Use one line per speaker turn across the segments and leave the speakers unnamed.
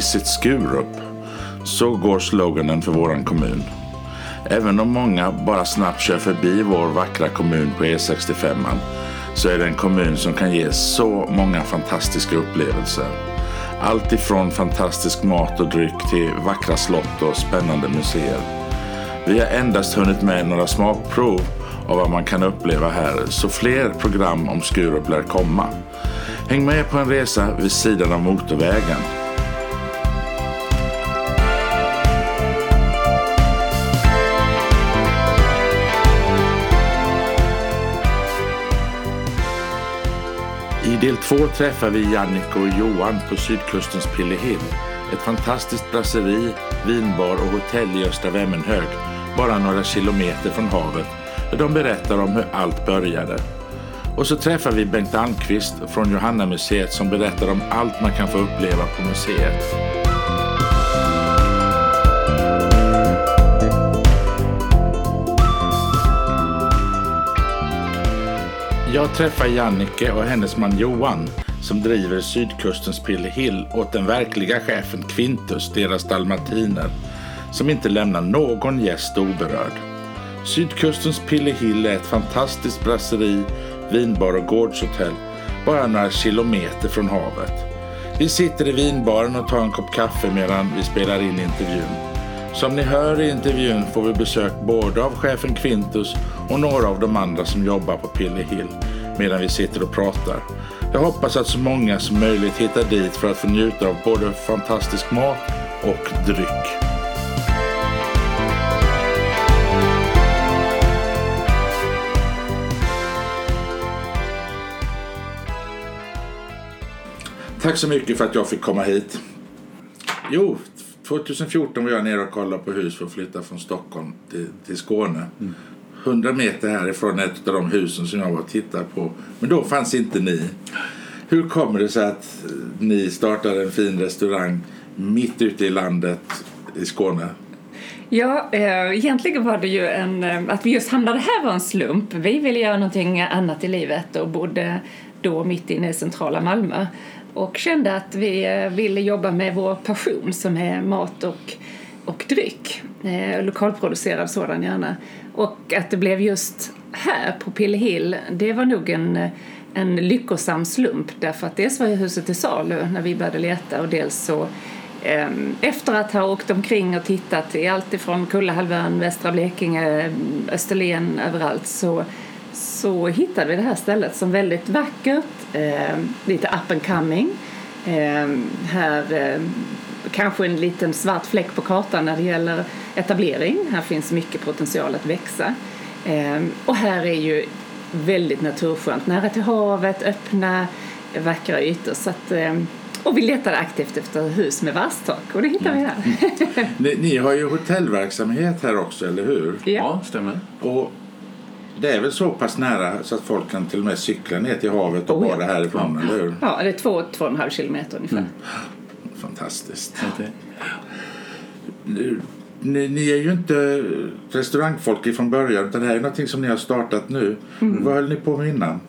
Visit Skurup. Så går sloganen för våran kommun. Även om många bara snabbt kör förbi vår vackra kommun på E65 så är det en kommun som kan ge så många fantastiska upplevelser. Allt ifrån fantastisk mat och dryck till vackra slott och spännande museer. Vi har endast hunnit med några smakprov av vad man kan uppleva här, så fler program om Skurup lär komma. Häng med på en resa vid sidan av motorvägen. Del två träffar vi Jannike och Johan på sydkustens Pillehill. Ett fantastiskt brasseri, vinbar och hotell i Östra Vemmenhög, bara några kilometer från havet, där de berättar om hur allt började. Och så träffar vi Bengt Almqvist från Johanna-museet som berättar om allt man kan få uppleva på museet. Jag träffar Jannike och hennes man Johan som driver sydkustens Pillehill åt den verkliga chefen Quintus, deras dalmatiner, som inte lämnar någon gäst oberörd. Sydkustens Pillehill är ett fantastiskt brasseri, vinbar och gårdshotell bara några kilometer från havet. Vi sitter i vinbaren och tar en kopp kaffe medan vi spelar in intervjun. Som ni hör i intervjun får vi besök både av chefen Quintus och några av de andra som jobbar på Pillehill medan vi sitter och pratar. Jag hoppas att så många som möjligt hittar dit för att få njuta av både fantastisk mat och dryck. Tack så mycket för att jag fick komma hit. Jo, 2014 var jag nere och kollade på hus för att flytta från Stockholm till, till Skåne. Mm. 100 meter härifrån ett av de husen som jag var och tittade på. Men då fanns inte ni. Hur kommer det sig att ni startade en fin restaurang mitt ute i landet i Skåne?
Ja, eh, egentligen var det ju en, eh, att vi just hamnade här var en slump. Vi ville göra någonting annat i livet och bodde då mitt inne i centrala Malmö och kände att vi eh, ville jobba med vår passion som är mat och, och dryck. Eh, lokalproducerad sådan gärna. Och att det blev just här på Pillehill, det var nog en, en lyckosam slump därför att dels var ju huset till salu när vi började leta och dels så eh, efter att ha åkt omkring och tittat i allt ifrån Kullahalvön, Västra Blekinge, Österlen, överallt så så hittade vi det här stället som väldigt vackert, eh, lite up and coming. Eh, här eh, kanske en liten svart fläck på kartan när det gäller etablering. Här finns mycket potential att växa. Eh, och här är ju väldigt naturskönt, nära till havet, öppna, vackra ytor. Så att, eh, och vi letade aktivt efter hus med vasstak och det hittade vi här.
Mm. ni, ni, har ju hotellverksamhet här också, eller hur?
Ja, ja stämmer.
Och det är väl så pass nära så att folk kan till och med cykla ner till havet och oh, bada ja. härifrån,
ja.
eller hur?
Ja, det är två, två och en halv kilometer ungefär. Mm.
Fantastiskt. Ni, ni, är ju inte restaurangfolk från början utan det här är någonting som ni har startat nu. Mm. Vad höll ni på med innan?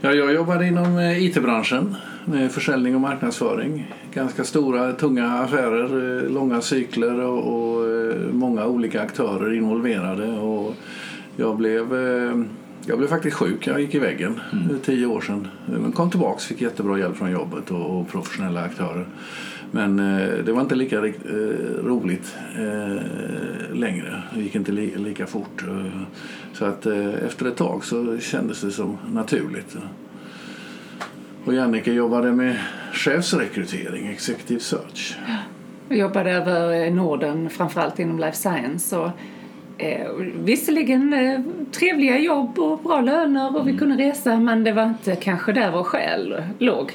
Ja, jag jobbade inom eh, IT-branschen med försäljning och marknadsföring. Ganska stora, tunga affärer, eh, långa cykler och, och eh, många olika aktörer involverade. Och jag blev, eh, jag blev faktiskt sjuk. Jag gick i väggen mm. tio år sedan. Men kom tillbaka fick jättebra hjälp från jobbet och, och professionella aktörer. Men eh, det var inte lika eh, roligt eh, längre. Det gick inte li, lika fort. Eh, så att eh, efter ett tag så kändes det som naturligt. Och Jannike jobbade med chefsrekrytering, executive search.
Jag jobbade över Norden, framförallt inom life science. Och Eh, visserligen eh, trevliga jobb och bra löner och mm. vi kunde resa men det var inte kanske där vår själ låg.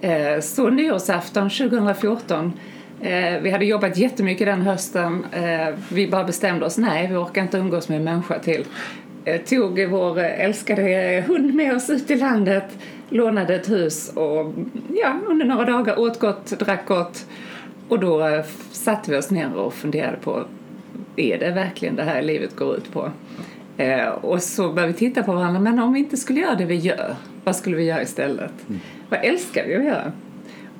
Eh, så nyårsafton 2014 eh, vi hade jobbat jättemycket den hösten. Eh, vi bara bestämde oss, nej vi orkar inte umgås med en människa till. Eh, tog vår älskade hund med oss ut i landet, lånade ett hus och ja, under några dagar åt gott, drack gott. Och då satte vi oss ner och funderade på är det verkligen det här livet går ut på? Eh, och så började vi titta på varandra, men om vi inte skulle göra det vi gör, vad skulle vi göra istället? Mm. Vad älskar vi att göra?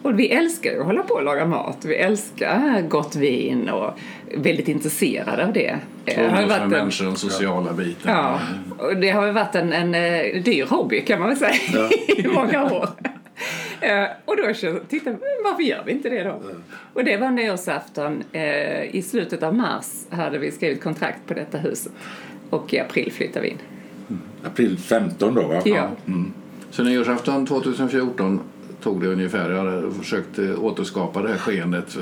Och vi älskar att hålla på och laga mat. Vi älskar gott vin och är väldigt intresserade av det.
Det har varit en, människor, den sociala biten.
Ja, och det har varit en, en, en dyr hobby kan man väl säga ja. i många år. Uh, och då tittade varför gör vi inte det då? Mm. Och det var nyårsafton. Uh, I slutet av mars hade vi skrivit kontrakt på detta huset. Och i april flyttade vi in.
Mm. April 15 då va?
Ja.
Mm. Så nyårsafton 2014 tog det ungefär. Jag hade försökt eh, återskapa det här skeendet.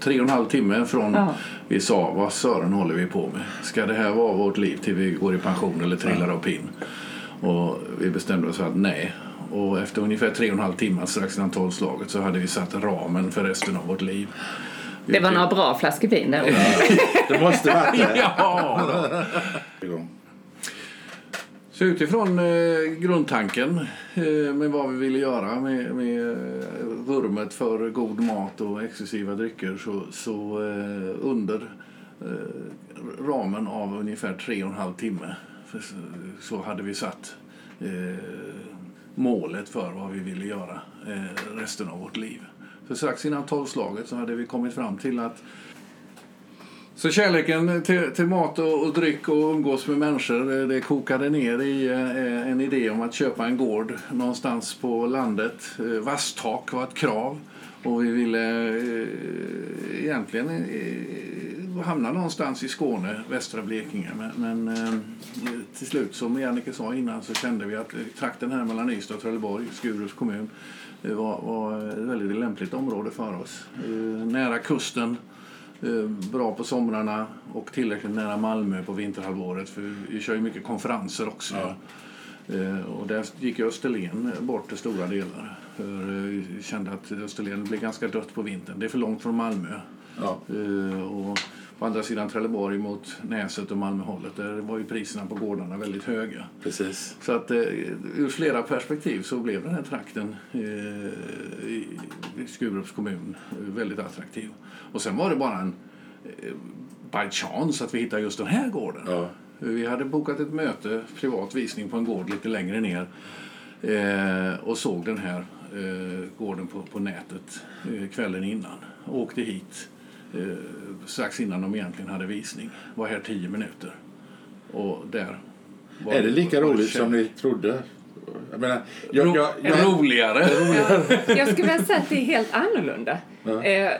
Tre och en halv timme från ja. vi sa vad sören håller vi på med? Ska det här vara vårt liv till vi går i pension eller trillar av pinn? Och vi bestämde oss för att nej, och efter ungefär tre och en halv timme strax innan tolvslaget så hade vi satt ramen för resten av vårt liv.
Det var några bra flaskor vin där
Det måste varit det.
ja. Så utifrån eh, grundtanken eh, med vad vi ville göra med, med eh, vurmet för god mat och exklusiva drycker så, så eh, under eh, ramen av ungefär tre och en halv timme så hade vi satt eh, målet för vad vi ville göra eh, resten av vårt liv. För strax innan tolvslaget så hade vi kommit fram till att så kärleken till, till mat och, och, dryck och umgås med människor det kokade ner i eh, en idé om att köpa en gård någonstans på landet. Eh, Vasstak var ett krav och vi ville eh, egentligen eh, hamna någonstans i Skåne, västra Blekinge. Men, men eh, till slut, som Jannike sa innan, så kände vi att trakten här mellan Ystad och Trelleborg, Skurups kommun, var, var ett väldigt lämpligt område för oss. Eh, nära kusten, eh, bra på somrarna och tillräckligt nära Malmö på vinterhalvåret. För vi kör ju mycket konferenser också. Ja. Eh, och där gick Österlen bort till stora delar. För vi kände att Österlen blev ganska dött på vintern. Det är för långt från Malmö. Ja. Och på andra sidan Trelleborg mot Näset och Malmöhållet där var ju priserna på gårdarna väldigt höga.
Precis.
Så att eh, ur flera perspektiv så blev den här trakten eh, i Skurups kommun väldigt attraktiv. Och sen var det bara en eh, by chance att vi hittade just den här gården. Ja. Vi hade bokat ett möte, privat visning på en gård lite längre ner eh, och såg den här eh, gården på, på nätet eh, kvällen innan. Och åkte hit eh, strax innan de egentligen hade visning. Var här tio minuter. Och där
är det lika roligt som ni trodde?
Jag menar, jag, jag, jag, roligare.
jag skulle vilja säga att det är helt annorlunda. Eh,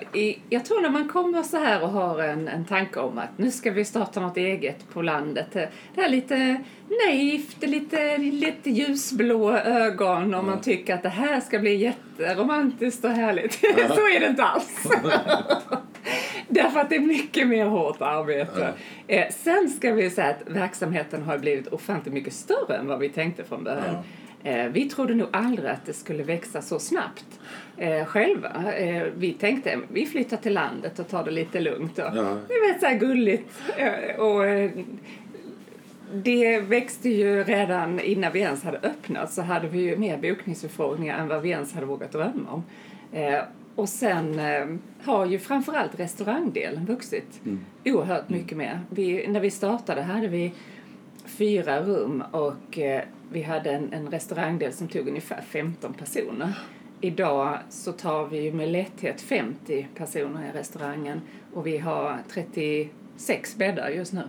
jag tror när man kommer så här och har en, en tanke om att nu ska vi starta något eget på landet. Det är lite naivt, lite, lite ljusblå ögon och man tycker att det här ska bli jätteromantiskt och härligt. Ja. så är det inte alls. Därför att det är mycket mer hårt arbete. Eh, sen ska vi säga att verksamheten har blivit ofantligt mycket större än vad vi tänkte från början. Eh, vi trodde nog aldrig att det skulle växa så snabbt eh, själva. Eh, vi tänkte vi flyttar till landet och tar det lite lugnt. Och, ja. Det vet så här gulligt. Eh, och, eh, det växte ju redan innan vi ens hade öppnat så hade vi ju mer bokningsförfrågningar än vad vi ens hade vågat drömma om. Eh, och sen eh, har ju framförallt restaurangdelen vuxit mm. oerhört mycket mer. Vi, när vi startade hade vi fyra rum och eh, vi hade en, en restaurangdel som tog ungefär 15 personer. Idag så tar vi med lätthet 50 personer i restaurangen och vi har 36 bäddar just nu.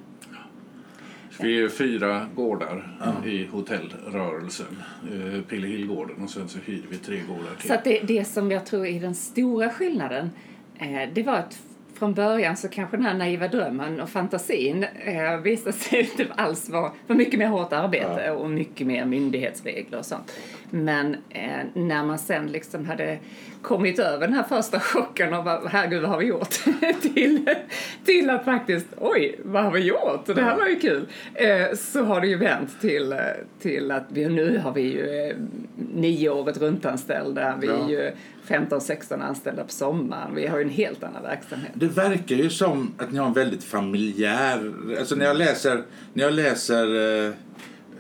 Vi är fyra gårdar ja. i hotellrörelsen. Eh, Pillehillgården och sen så hyr vi tre gårdar till.
Så det, det som jag tror är den stora skillnaden eh, det var att från början så kanske den här naiva drömmen och fantasin eh, visade sig inte alls vara för mycket mer hårt arbete ja. och mycket mer myndighetsregler och sånt. Men eh, när man sen liksom hade kommit över den här första chocken bara, herregud vad har vi gjort? till, till att faktiskt, oj vad har vi gjort? Det här var ju kul. Eh, så har det ju vänt till, till att vi, nu har vi ju eh, nio året runt anställda. Vi är ju 15-16 anställda på sommaren. Vi har ju en helt annan verksamhet.
Det verkar ju som att ni har en väldigt familjär... Alltså när jag läser, när jag läser eh,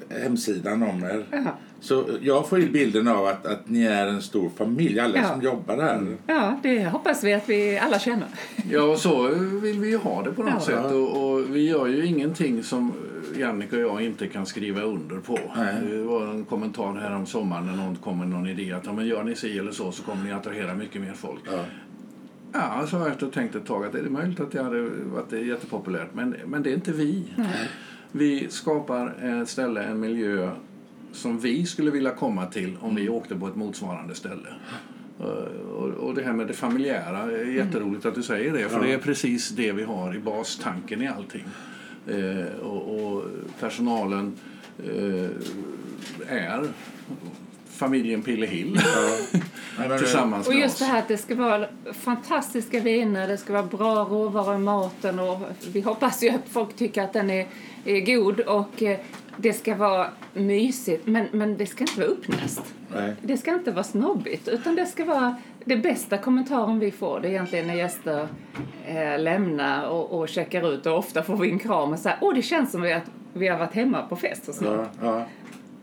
hemsidan om er Aha. Så jag får ju bilden av att, att ni är en stor familj, alla
Ja.
som jobbar här.
Ja, det hoppas vi att vi alla känner.
Ja, och så vill vi ju ha det på något
Ja.
sätt. Och, och vi gör ju ingenting som Jannik och jag inte kan skriva under på.
Nej.
Det var en kommentar här om sommaren när någon kom med någon idé att ja, men gör ni si eller så så kommer ni attrahera mycket mer folk.
Ja.
Ja, så har jag tänkt ett tag att det är möjligt att det hade varit jättepopulärt men, men det är inte vi. Vi skapar ett ställe, en miljö som vi skulle vilja komma till om vi åkte på ett motsvarande ställe. Eh, Och, och det här med det familjära, är jätteroligt att du säger det för
Ja.
det är precis det vi har i bastanken i allting. Eh, och, och personalen eh, är familjen Pillehill tillsammans
Och
med
just
oss.
det här att det ska vara fantastiska viner, det ska vara bra råvaror i maten och vi hoppas ju att folk tycker att den är, är god och det ska vara mysigt men, men det ska inte vara uppnäst.
Nej.
Det ska inte vara snobbigt utan det ska vara det bästa kommentaren vi får det är egentligen när gäster eh, lämnar och, och checkar ut och ofta får vi en kram och säger åh det känns som att vi har varit hemma på fest hos någon.
Ja, ja.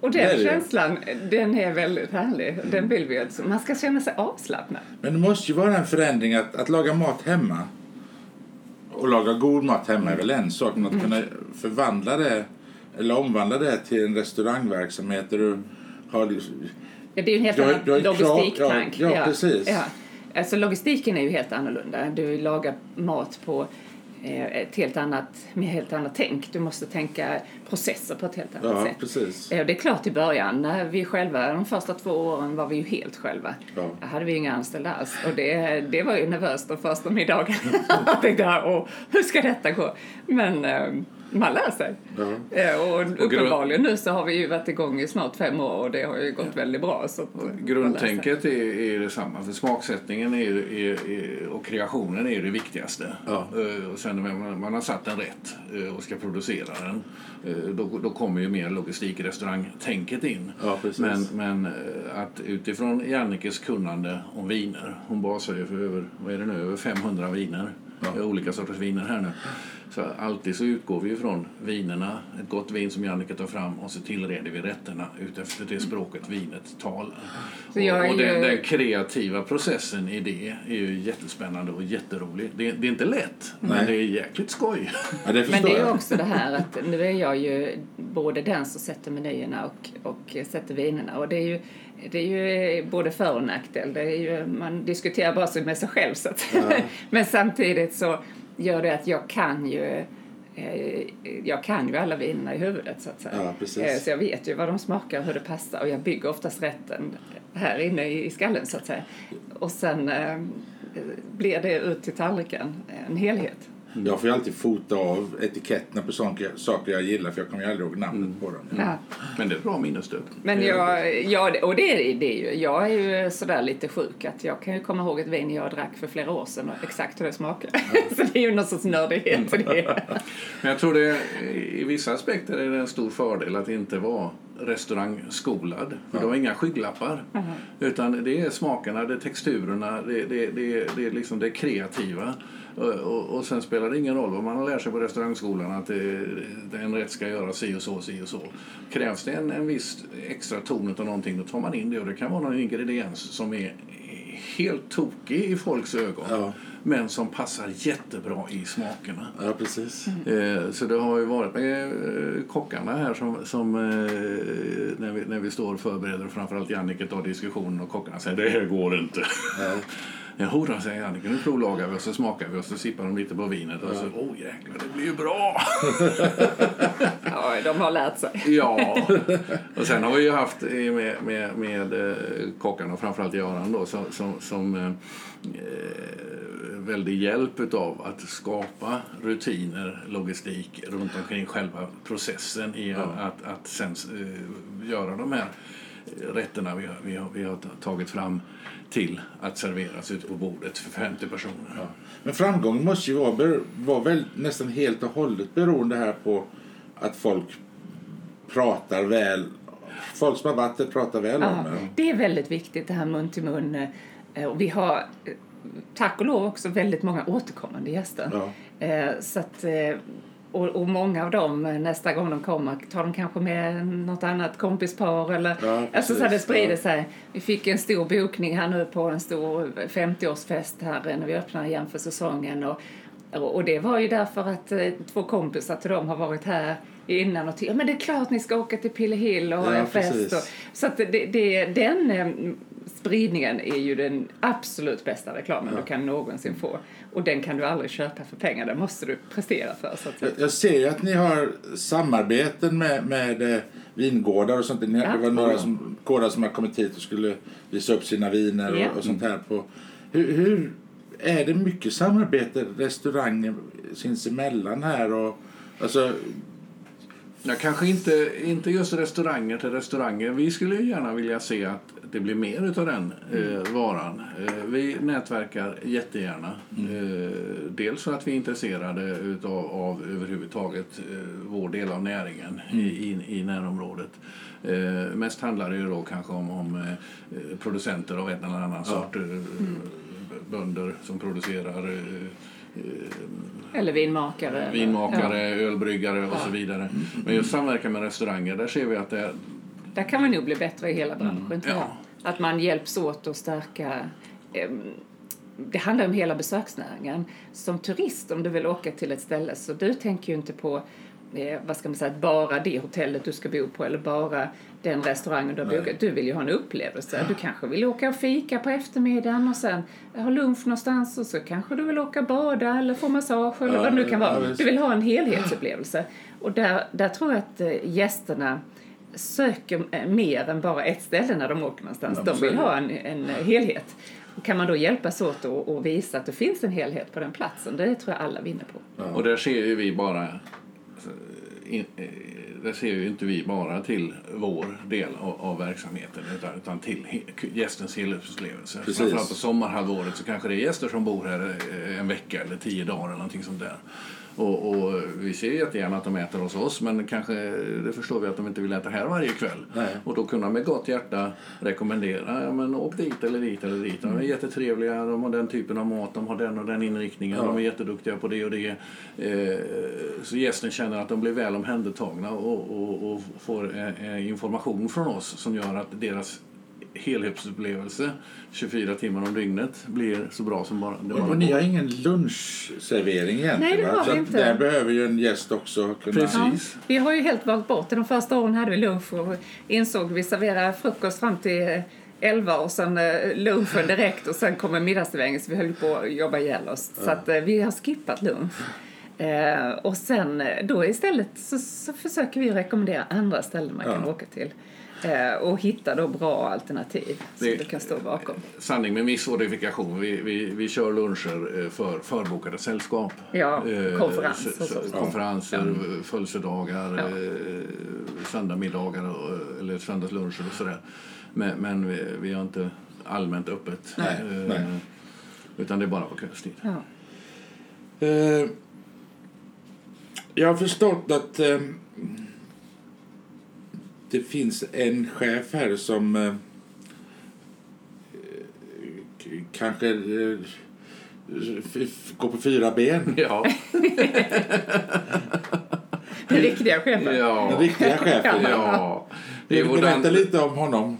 Och
Det
den
det ju.
känslan, den är väldigt härlig. Den vill vi alltså. Man ska känna sig avslappnad.
Men det måste ju vara en förändring att, att laga mat hemma och laga god mat hemma är väl en sak, men att kunna förvandla det eller omvandla det till en restaurangverksamhet där du har liksom-
Ja, det är ju en helt annan logistiktank.
ja, ja, precis.
Ja. Alltså, logistiken är ju helt annorlunda. Du lagar mat på eh, ett helt annat, med helt annat tänk. Du måste tänka processer på ett helt annat
Ja,
sätt.
precis.
Eh, Det är klart i början, när vi själva, de första två åren var vi ju helt själva.
Ja.
Då hade vi inga anställda alls. Och det, det var ju nervöst de första middagarna. Jag tänkte, åh, hur ska detta gå? Men eh, man lär sig.
Ja.
Eh, Och uppenbarligen nu så har vi ju varit igång i snart fem år och det har ju gått väldigt bra. Så.
Grundtänket är, är detsamma, för smaksättningen är, är, är, och kreationen är det viktigaste.
Ja.
Eh, Och sen när man, man har satt den rätt eh, och ska producera den, då, då kommer ju mer logistik restaurangtänket in.
Ja,
men men att utifrån Jannikes kunnande om viner, hon basar ju för över, vad är det nu, över 500 viner,
Ja.
olika sorters viner här nu. Så alltid så utgår vi från vinerna, ett gott vin som Jannike tar fram och så tillreder vi rätterna utefter det språket vinet talar. Och
är
och den, den kreativa processen i det är ju jättespännande och jätterolig. Det, det är inte lätt,
Nej.
men det är jäkligt skoj.
Ja, det
Men det är också det här att nu är jag ju både den som sätter menyerna och, och sätter vinerna. Och det är ju, det är ju både för och nackdel. Det är ju, man diskuterar bara med sig själv. Så att, Men samtidigt så gör det att jag kan ju eh, jag kan ju alla vinerna i huvudet så att säga.
Ja.
Eh, Så jag vet ju vad de smakar och hur det passar och jag bygger oftast rätten här inne i skallen så att säga. Och sen eh, blir det ut till tallriken en helhet.
Jag får ju alltid fota av etiketterna på saker, saker jag gillar för jag kommer ju aldrig ihåg namnet på dem.
Ja.
Men det är bra minnesstöd.
Men jag, ja, och det är det ju. Jag är ju sådär lite sjuk att jag kan ju komma ihåg ett vin jag drack för flera år sedan och exakt hur det smakar. Så det är ju någon sorts nördighet i det.
Men jag tror det i vissa aspekter är det en stor fördel att inte vara restaurangskolad. För du har inga skygglappar. Utan det är smakerna, det är texturerna, det, det, det, det är liksom det kreativa. Och, och, sen spelar det ingen roll vad man har lärt sig på restaurangskolan att det, det en rätt ska göra si och så, si och så. Krävs det en, en viss extra ton av någonting då tar man in det och det kan vara någon ingrediens som är helt tokig i folks ögon.
Ja.
Men som passar jättebra i smakerna.
Ja, precis.
Eh, Så det har ju varit med eh, kockarna här som, som eh, när, vi, när vi står och förbereder framförallt Jannike tar diskussionen och kockarna säger det här går inte.
Nej.
Jaha då, säger Jannike, nu provlagar vi och så smakar vi och så sippar de lite på vinet och så, åh jäklar, det blir ju bra!
Ja, de har lärt sig.
ja, och sen har vi ju haft med, med, med eh, kockarna och framförallt Göran då som, som, som eh, eh, väldig hjälp utav att skapa rutiner, logistik runt omkring själva processen i att, att, att sen eh, göra de här rätterna vi har, vi, har, vi har tagit fram till att serveras ute på bordet för 50 personer.
Ja. Men framgången måste ju vara, vara väl nästan helt och hållet beroende här på att folk pratar väl. Folk som har varit där pratar väl om
Ja,
det.
det är väldigt viktigt det här mun till mun. eh, Och vi har eh, tack och lov också väldigt många återkommande gäster.
Ja.
Eh, Så att och, och många av dem, eh, nästa gång de kommer, tar de kanske med något annat kompispar eller...
Ja,
alltså så det sprider
Ja.
sig. Vi fick en stor bokning här nu på en stor 50-årsfest här när vi öppnar igen för säsongen. Och, och det var ju därför att eh, två kompisar till dem har varit här innan och till, ja men det är klart ni ska åka till Pillehill och ha
Ja,
en fest. Och, så att det, det, den eh, spridningen är ju den absolut bästa reklamen du kan någonsin få. Och den kan du aldrig köpa för pengar, den måste du prestera för. Så att,
Jag, jag ser ju att ni har samarbeten med, med eh, vingårdar och sånt. Ni,
Ja.
Det var några som, gårdar som har kommit hit och skulle visa upp sina viner
Ja.
och, och sånt här. På. Hur, hur är det mycket samarbete restauranger sinsemellan här? Och, alltså,
Ja, kanske inte, inte just restauranger till restauranger. Vi skulle ju gärna vilja se att det blir mer utav den eh, varan. Eh, vi nätverkar jättegärna. Eh, dels för att vi är intresserade utav, av överhuvudtaget eh, vår del av näringen i, i, i närområdet. Eh, mest handlar det ju då kanske om, om eh, producenter av en eller annan sort. Eh, Bönder som producerar
eller vinmakare. eller-
vinmakare,
Ja.
ölbryggare och så vidare. Men just samverkan med restauranger, där ser vi att det är...
Där kan man nog bli bättre i hela branschen.
Mm. ja.
Att man hjälps åt att stärka ehm, det handlar om hela besöksnäringen. Som turist, om du vill åka till ett ställe, så du tänker ju inte på eh, vad ska man säga, bara det hotellet du ska bo på eller bara den restaurangen du har bokat. Du vill ju ha en upplevelse. Du kanske vill åka och fika på eftermiddagen och sen ha lunch någonstans och så kanske du vill åka och bada eller få massage eller
Ja,
vad det nu kan vara. Du vill ha en helhetsupplevelse. Och där, där tror jag att eh, gästerna söker eh, mer än bara ett ställe när de åker någonstans.
Ja,
de vill ha en, en helhet. Och kan man då hjälpas åt och, och visa att det finns en helhet på den platsen, det tror jag alla vinner på.
Och där ser ju vi bara... In, eh, där ser ju inte vi bara till vår del av, av verksamheten utan, utan till he, gästens helhetsupplevelse. Framförallt på sommarhalvåret så kanske det är gäster som bor här eh, en vecka eller tio dagar eller någonting sånt där. Och, och vi ser jättegärna att de äter hos oss men kanske det förstår vi att de inte vill äta här varje kväll.
Nej.
Och då kunna med gott hjärta rekommendera, ja men åk dit eller dit eller dit. De är jättetrevliga, de har den typen av mat, de har den och den inriktningen,
Ja.
de är jätteduktiga på det och det. Eh, så gästen känner att de blir väl omhändertagna och, och, och får eh, information från oss som gör att deras helhetsupplevelse 24 timmar om dygnet blir så bra som bara det bara
och ni har ingen lunchservering egentligen?
Nej, det har vi inte.
Där behöver ju en gäst också kunna...
Precis.
Vi har ju helt valt bort det. De första åren hade vi lunch och insåg vi serverar frukost fram till 11 och sen eh, lunchen direkt och sen kommer middagsserveringen så vi höll på att jobba ihjäl oss. Så att eh, vi har skippat lunch. Eh, och sen eh, då istället så, så försöker vi rekommendera andra ställen man kan
Ja.
åka till. Eh, och hitta då bra alternativ som
Det-
du kan stå bakom.
Sanning med viss modifikation. Vi, vi, vi kör luncher eh, för förbokade sällskap.
Ja,
Eh,
konferenser
s- s-
och så.
Konferenser, födelsedagar,
Ja.
eh, söndagmiddagar och, eller söndagsluncher och sådär. Men, men vi, vi har inte allmänt öppet.
Nej, nej.
Utan det är bara på kvällstid.
Ja.
Jag har förstått att det finns en chef här som eh, kanske eh, går på fyra ben.
Ja,
Den riktiga chefen.
Den
ja,
riktiga chefen.
ja. Det är, vårt
Berätta
an-
lite om honom.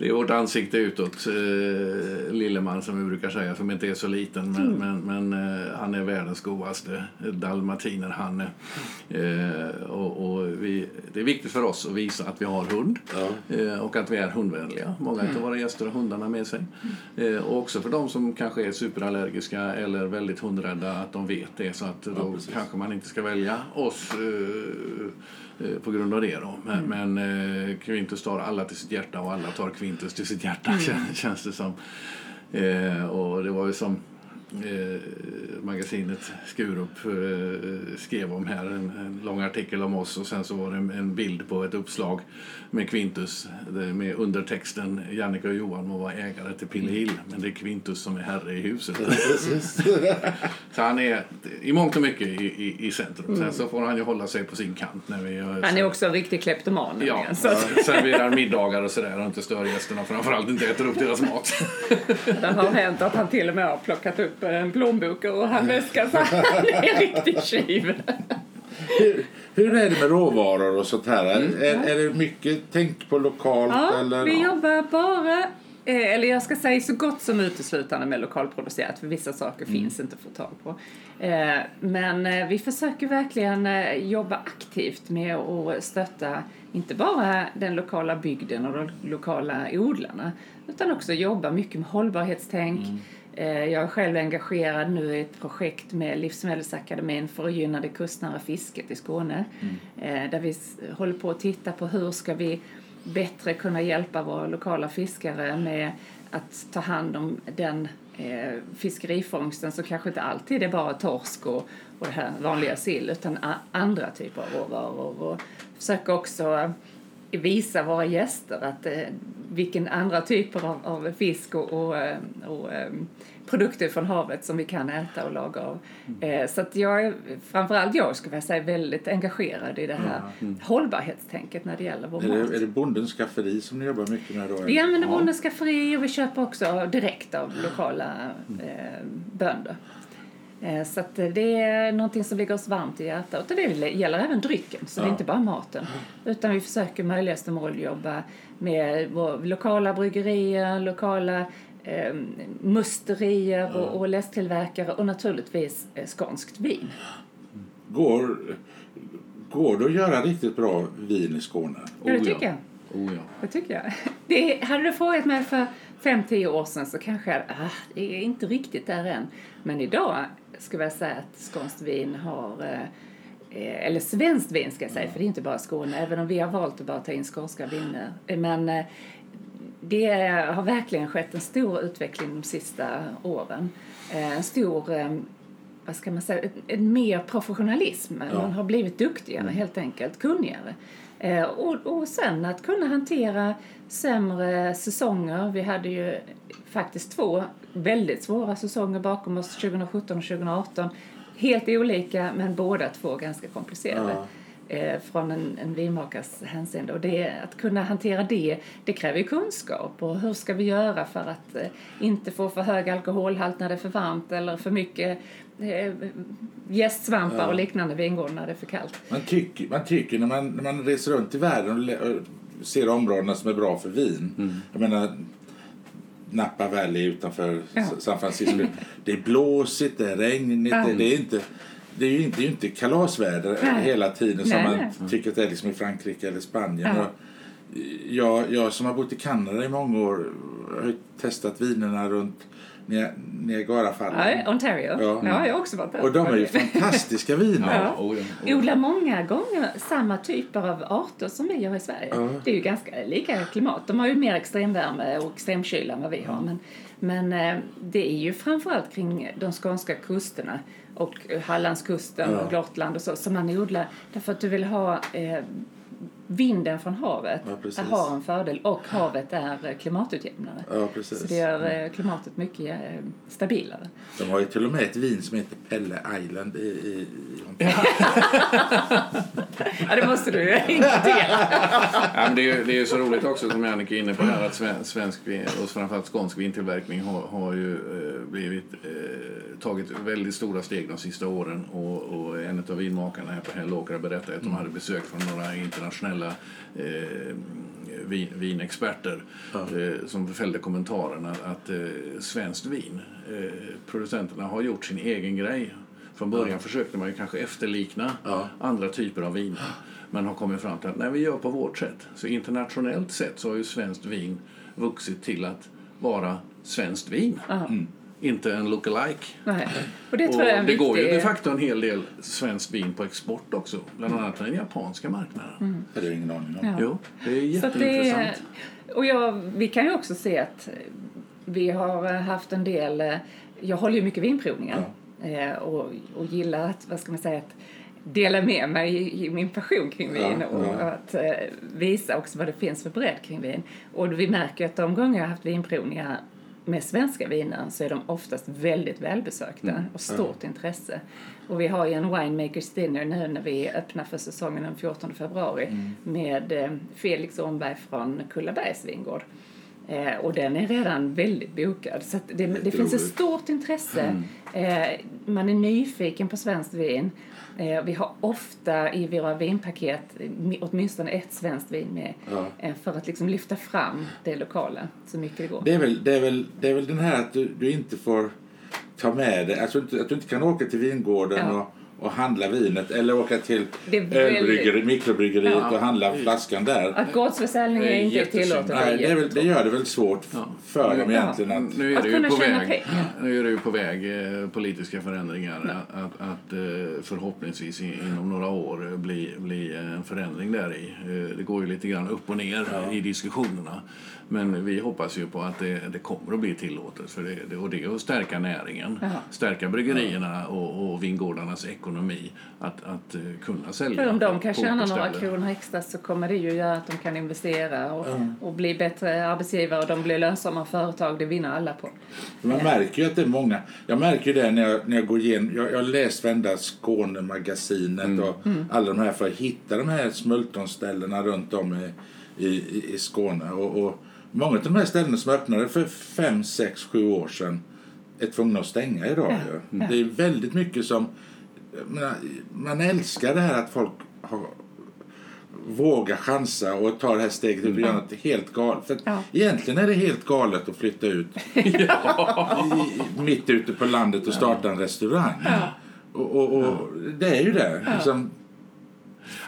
Det är vårt ansikte utåt, eh, Lilleman som vi brukar säga, som inte är så liten. Men, men, men eh, han är världens godaste dalmatiner, han är. Eh, och, och vi, det är viktigt för oss att visa att vi har hund
Ja.
eh, och att vi är hundvänliga. Många av våra gäster har hundarna med sig. Och också för de som kanske är superallergiska eller väldigt hundrädda, att de vet det så att då
precis.
kanske man inte ska välja oss på grund av det. Då. Men, men eh, Quintus tar alla till sitt hjärta och alla tar Quintus till sitt hjärta kän- känns det som. Eh, och det var ju som eh, magasinet Skurup eh, skrev om här, en, en lång artikel om oss och sen så var det en, en bild på ett uppslag med Quintus med undertexten Jannica och Johan må vara ägare till Pillehill men det är Quintus som är herre i huset. så han är i mångt och mycket i, i, i centrum. Sen så får han ju hålla sig på sin kant när vi gör
Han är också en riktig kleptoman.
Ja,
så
serverar middagar och sådär och inte stör gästerna framförallt inte äter upp deras mat.
Det har hänt att han till och med har plockat upp en plånbok och handväska så han är en riktig tjuv.
hur, hur är det med råvaror och sånt här? Är, är det mycket tänk på lokalt?
Ja,
eller?
vi jobbar bara, eh, eller jag ska säga så gott som uteslutande med lokalproducerat för vissa saker finns inte att få tag på. Eh, Men eh, vi försöker verkligen jobba aktivt med att stötta inte bara den lokala bygden och de lokala odlarna utan också jobba mycket med hållbarhetstänk. Eh, Jag är själv engagerad nu i ett projekt med Livsmedelsakademin för att gynna det kustnära fisket i Skåne. Eh, Där vi håller på att titta på hur ska vi bättre kunna hjälpa våra lokala fiskare med att ta hand om den eh, fiskerifångsten som kanske inte alltid är bara torsk och, och det här vanliga sill utan a- andra typer av råvaror. Och försöka också visa våra gäster att eh, vilken andra typer av, av fisk och, och, eh, och eh, produkter från havet som vi kan äta och laga av. Eh, så att jag är, framförallt jag skulle jag säga, väldigt engagerad i det här hållbarhetstänket när det gäller vår
Är
mat.
det, är det bondens skafferi som ni jobbar mycket med då?
Vi använder Bondens skafferi och vi köper också direkt av lokala eh, bönder. Eh, så att det är någonting som ligger oss varmt i hjärtat. Och det gäller även drycken, så det är
Ja.
inte bara maten. Utan vi försöker möjligaste mål jobba med lokala bryggerier, lokala eh, musterier och, och läsktillverkare och naturligtvis eh, skånskt vin.
Går, går det att göra riktigt bra vin i Skåne?
Ja, det
Oh, ja.
tycker jag.
Oh, ja.
Det tycker jag. Det, hade du frågat mig för 5-10 år sedan så kanske jag ah, det är inte riktigt där än. Men idag skulle jag säga att skånskt vin har eh, eller svenskt vin ska jag säga, för det är inte bara Skåne, även om vi har valt att bara ta in skånska viner. Men eh, det har verkligen skett en stor utveckling de sista åren. Eh, En stor, eh, vad ska man säga, en- en mer professionalism. Man har blivit duktigare helt enkelt, kunnigare. Eh, Och, och sen att kunna hantera sämre säsonger. Vi hade ju faktiskt två väldigt svåra säsonger bakom oss, 2017 och 2018. Helt olika, men båda två ganska komplicerade eh, från en, en vinmakares hänseende. Och det, att kunna hantera det, det kräver ju kunskap. Och hur ska vi göra för att eh, inte få för hög alkoholhalt när det är för varmt eller för mycket eh, gästsvampar och liknande vingårdar när det är för kallt.
Man tycker, man tycker när, man, när man reser runt i världen och, ser områdena som är bra för vin. Jag menar Napa Valley utanför
Ja.
San Francisco. Det är blåsigt, det är regnigt,
Ja.
det, det är inte det är ju inte, är inte kalasväder
Nej.
hela tiden som
Nej,
man
nej.
tycker att det är liksom i Frankrike eller Spanien.
Ja.
Jag, jag som har bott i Kanada i många år har testat vinerna runt Niagarafallen.
Ja, Ontario.
Ja.
Ja. jag har också varit där.
Och de är ju fantastiska viner.
Ja, ja,
odlar många gånger samma typer av arter som vi gör i Sverige.
Ja.
Det är ju ganska lika klimat. De har ju mer extremvärme och extremkyla än vad vi har. Men, men eh, det är ju framförallt kring de skånska kusterna och Hallandskusten
Ja.
och Gotland och så som man odlar. Därför att du vill ha eh, vinden från havet
Ja,
har en fördel och havet är klimatutjämnare.
Ja, precis.
Så det gör eh, klimatet mycket eh, stabilare.
De har ju till och med ett vin som heter Pelle Island i, i, i Ontario.
Ja, det måste du ju inkludera.
Ja, men det, är, det är så roligt också som Jannica är inne på här att sven- svensk vin och framförallt skånsk vintillverkning har, har ju eh, blivit, eh, tagit väldigt stora steg de sista åren och, och en av vinmakarna här på Hällåkra berättade att de hade besök från några internationella eh, vin, vinexperter eh, som fällde kommentaren att, att eh, svenskt vin, eh, producenterna har gjort sin egen grej. Från början försökte man ju kanske efterlikna
Ja.
andra typer av viner. Men har kommit fram till att nej, vi gör på vårt sätt. Så internationellt sett så har ju svenskt vin vuxit till att vara svenskt vin. Inte en lookalike.
Nej. Och det
Och
tror jag är en
det går ju de
viktig...
facto en hel del svenskt vin på export också. Bland annat till den japanska marknaden.
Det hade jag ingen aning om.
Ja.
Jo, det är
det är,
jätteintressant.
och jag, vi kan ju också se att vi har haft en del... eh, Jag håller ju mycket vinprovningar eh, och, och gillar att, vad ska man säga, att dela med mig i, i min passion kring vin
Ja,
och
ja.
att eh, visa också vad det finns för bredd kring vin. Och vi märker att de gånger jag har haft vinprovningar med svenska viner så är de oftast väldigt välbesökta och stort intresse. Och vi har ju en winemakers dinner nu när vi öppnar för säsongen den 14 februari med eh, Felix Ornberg från Kullabergs vingård. Eh, och den är redan väldigt bokad. Så det, det finns ett stort intresse. Eh, man är nyfiken på svenskt vin. Eh, vi har ofta i våra vinpaket mi- åtminstone ett svenskt vin med.
Ja.
Eh, för att liksom lyfta fram det lokala så mycket det går.
Det är väl, det är väl, det är väl den här att du, du inte får ta med det. Alltså att du inte kan åka till vingården
Ja.
och, och handla vinet eller åka till
väldigt-
mikrobryggeriet
Ja.
och handla flaskan där.
Att gårdsförsäljning är inte tillåtet.
Nej, det, är väl, det gör det väl svårt
Ja.
för dem
Ja.
egentligen att...
Nu är
Att
det ju
kunna
på
tjäna
väg,
pengar.
nu är det ju på väg eh, politiska förändringar. Att, att, att eh, förhoppningsvis inom några år bli, bli en förändring där i. Eh, Det går ju lite grann upp och ner i diskussionerna. Men vi hoppas ju på att det, det kommer att bli tillåtet. För det, det, och det är att stärka näringen,
Ja.
stärka bryggerierna och, och vingårdarnas ekonomi. Att, att eh, kunna sälja.
För om de kan tjäna några kronor extra så kommer det ju göra att de kan investera och, och bli bättre arbetsgivare och de blir lönsamma företag. Det vinner alla på.
Man märker ju att det är många. Jag märker ju det när jag, när jag går igenom. Jag, jag har läst vända Skånemagasinet och alla de här för att hitta de här smultronställena runt om i, i, i- Skåne. Och, och många av de här ställena som öppnade för fem sex sju år sedan är tvungna att stänga idag. ju. Det är väldigt mycket som... menar, man älskar det här att folk har, vågar chansa och ta det här steget ut och göra något helt galet. För
Ja.
egentligen är det helt galet att flytta ut i, mitt ute på landet och starta en restaurang. Och, och, och det är ju det. Liksom,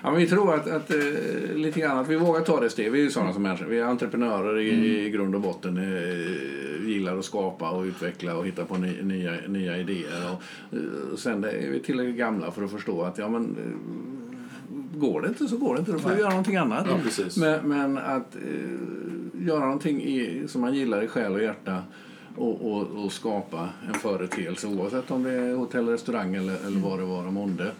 Ja, men vi tror att, att eh, lite grann att vi vågar ta det steg. Vi är sådana som människor. Vi är entreprenörer i, i grund och botten. Eh, gillar att skapa och utveckla och hitta på ny, nya, nya idéer. Och, eh, sen är vi tillräckligt gamla för att förstå att ja, men, går det inte så går det inte. Då får vi göra någonting annat.
Ja.
Men, men att eh, göra någonting i, som man gillar i själ och hjärta och, och, och skapa en företeelse oavsett om det är hotell, restaurang eller, eller vad det var månde eh,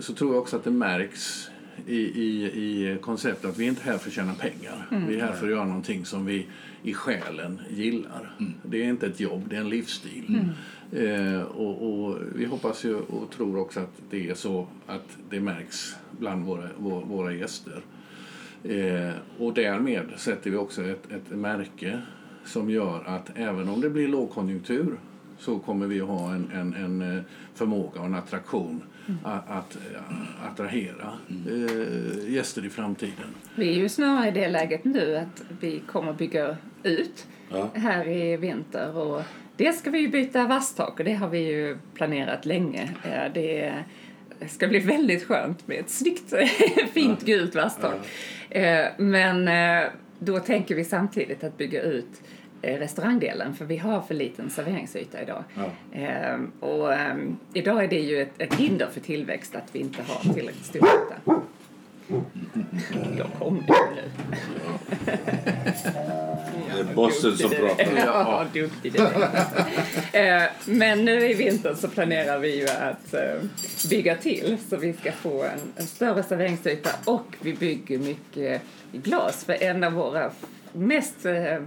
så tror jag också att det märks i, i, i konceptet att vi är inte här för att tjäna pengar. Vi är här för att göra någonting som vi i själen gillar. Det är inte ett jobb, det är en livsstil. Eh, och, och vi hoppas ju och tror också att det är så att det märks bland våra, våra, våra gäster. Eh, och därmed sätter vi också ett, ett märke som gör att även om det blir lågkonjunktur så kommer vi att ha en, en, en eh, förmåga och en attraktion att, att eh, attrahera eh, gäster i framtiden.
Vi är ju snarare i det läget nu att vi kommer bygga ut
Ja.
här i vinter. Och det ska vi ju byta vasstak och det har vi ju planerat länge. Det ska bli väldigt skönt med ett snyggt, fint gult vasstak. Eh, Men eh, då tänker vi samtidigt att bygga ut restaurangdelen för vi har för liten serveringsyta idag.
Ja.
Eh, Och eh, idag är det ju ett, ett hinder för tillväxt att vi inte har tillräckligt stor yta. Då kom du nu.
det är bossen som pratar.
Ja, duktig du är. Eh, Men nu i vinter så planerar vi ju att eh, bygga till så vi ska få en, en större serveringsyta och vi bygger mycket glas för en av våra mest eh,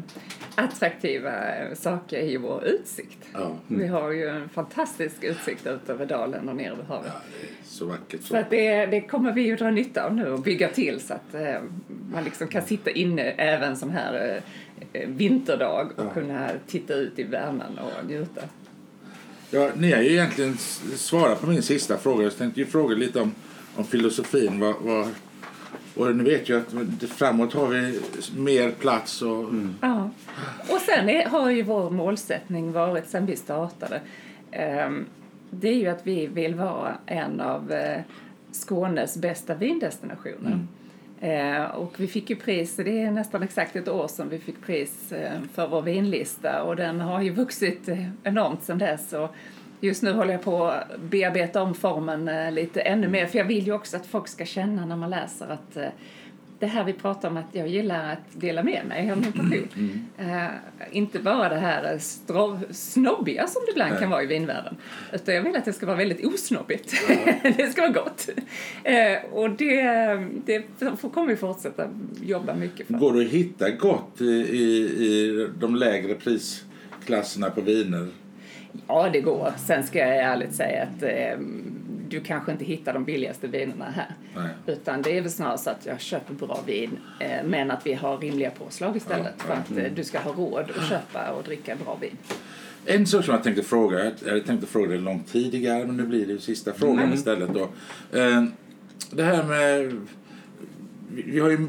attraktiva eh, saker är ju vår utsikt.
Ja.
Vi har ju en fantastisk utsikt ut över dalen och ner över havet.
Ja, det så vackert.
Så
Så.
att det, det kommer vi ju dra nytta av nu och bygga till så att eh, man liksom kan sitta inne även sån här eh, vinterdag och
Ja.
kunna titta ut i värmen och njuta.
Ja, ni har ju egentligen svarat på min sista fråga. Jag tänkte ju fråga lite om, om filosofin. Vad, vad, och ni vet ju att framåt har vi mer plats och...
Ja. Och sen är, har ju vår målsättning varit sen vi startade ehm, det är ju att vi vill vara en av eh, Skånes bästa vindestinationer. Eh, och vi fick ju pris, det är nästan exakt ett år sedan vi fick pris eh, för vår vinlista och den har ju vuxit eh, enormt sedan dess. Och just nu håller jag på att bearbeta om formen eh, lite ännu mer för jag vill ju också att folk ska känna när man läser att eh, det här vi pratar om att jag gillar att dela med mig av min passion. Eh, inte bara det här strov, snobbiga som det ibland
Nej.
kan vara i vinvärlden. Utan jag vill att det ska vara väldigt osnobbigt. det ska vara gott. Eh, och det, det får- kommer vi fortsätta jobba mycket för.
Går det att hitta gott i, i, i de lägre prisklasserna på viner?
Ja, det går. Sen ska jag ärligt säga att eh, du kanske inte hittar de billigaste vinerna här.
Nej.
Utan det är väl snarare så att jag köper bra vin eh, men att vi har rimliga påslag istället
Ja,
för att eh, du ska ha råd att köpa och dricka bra vin.
En sak som jag tänkte fråga, jag hade tänkt fråga det långt tidigare men nu blir det ju sista frågan
Mm.
istället då. Eh, Det här med, vi har ju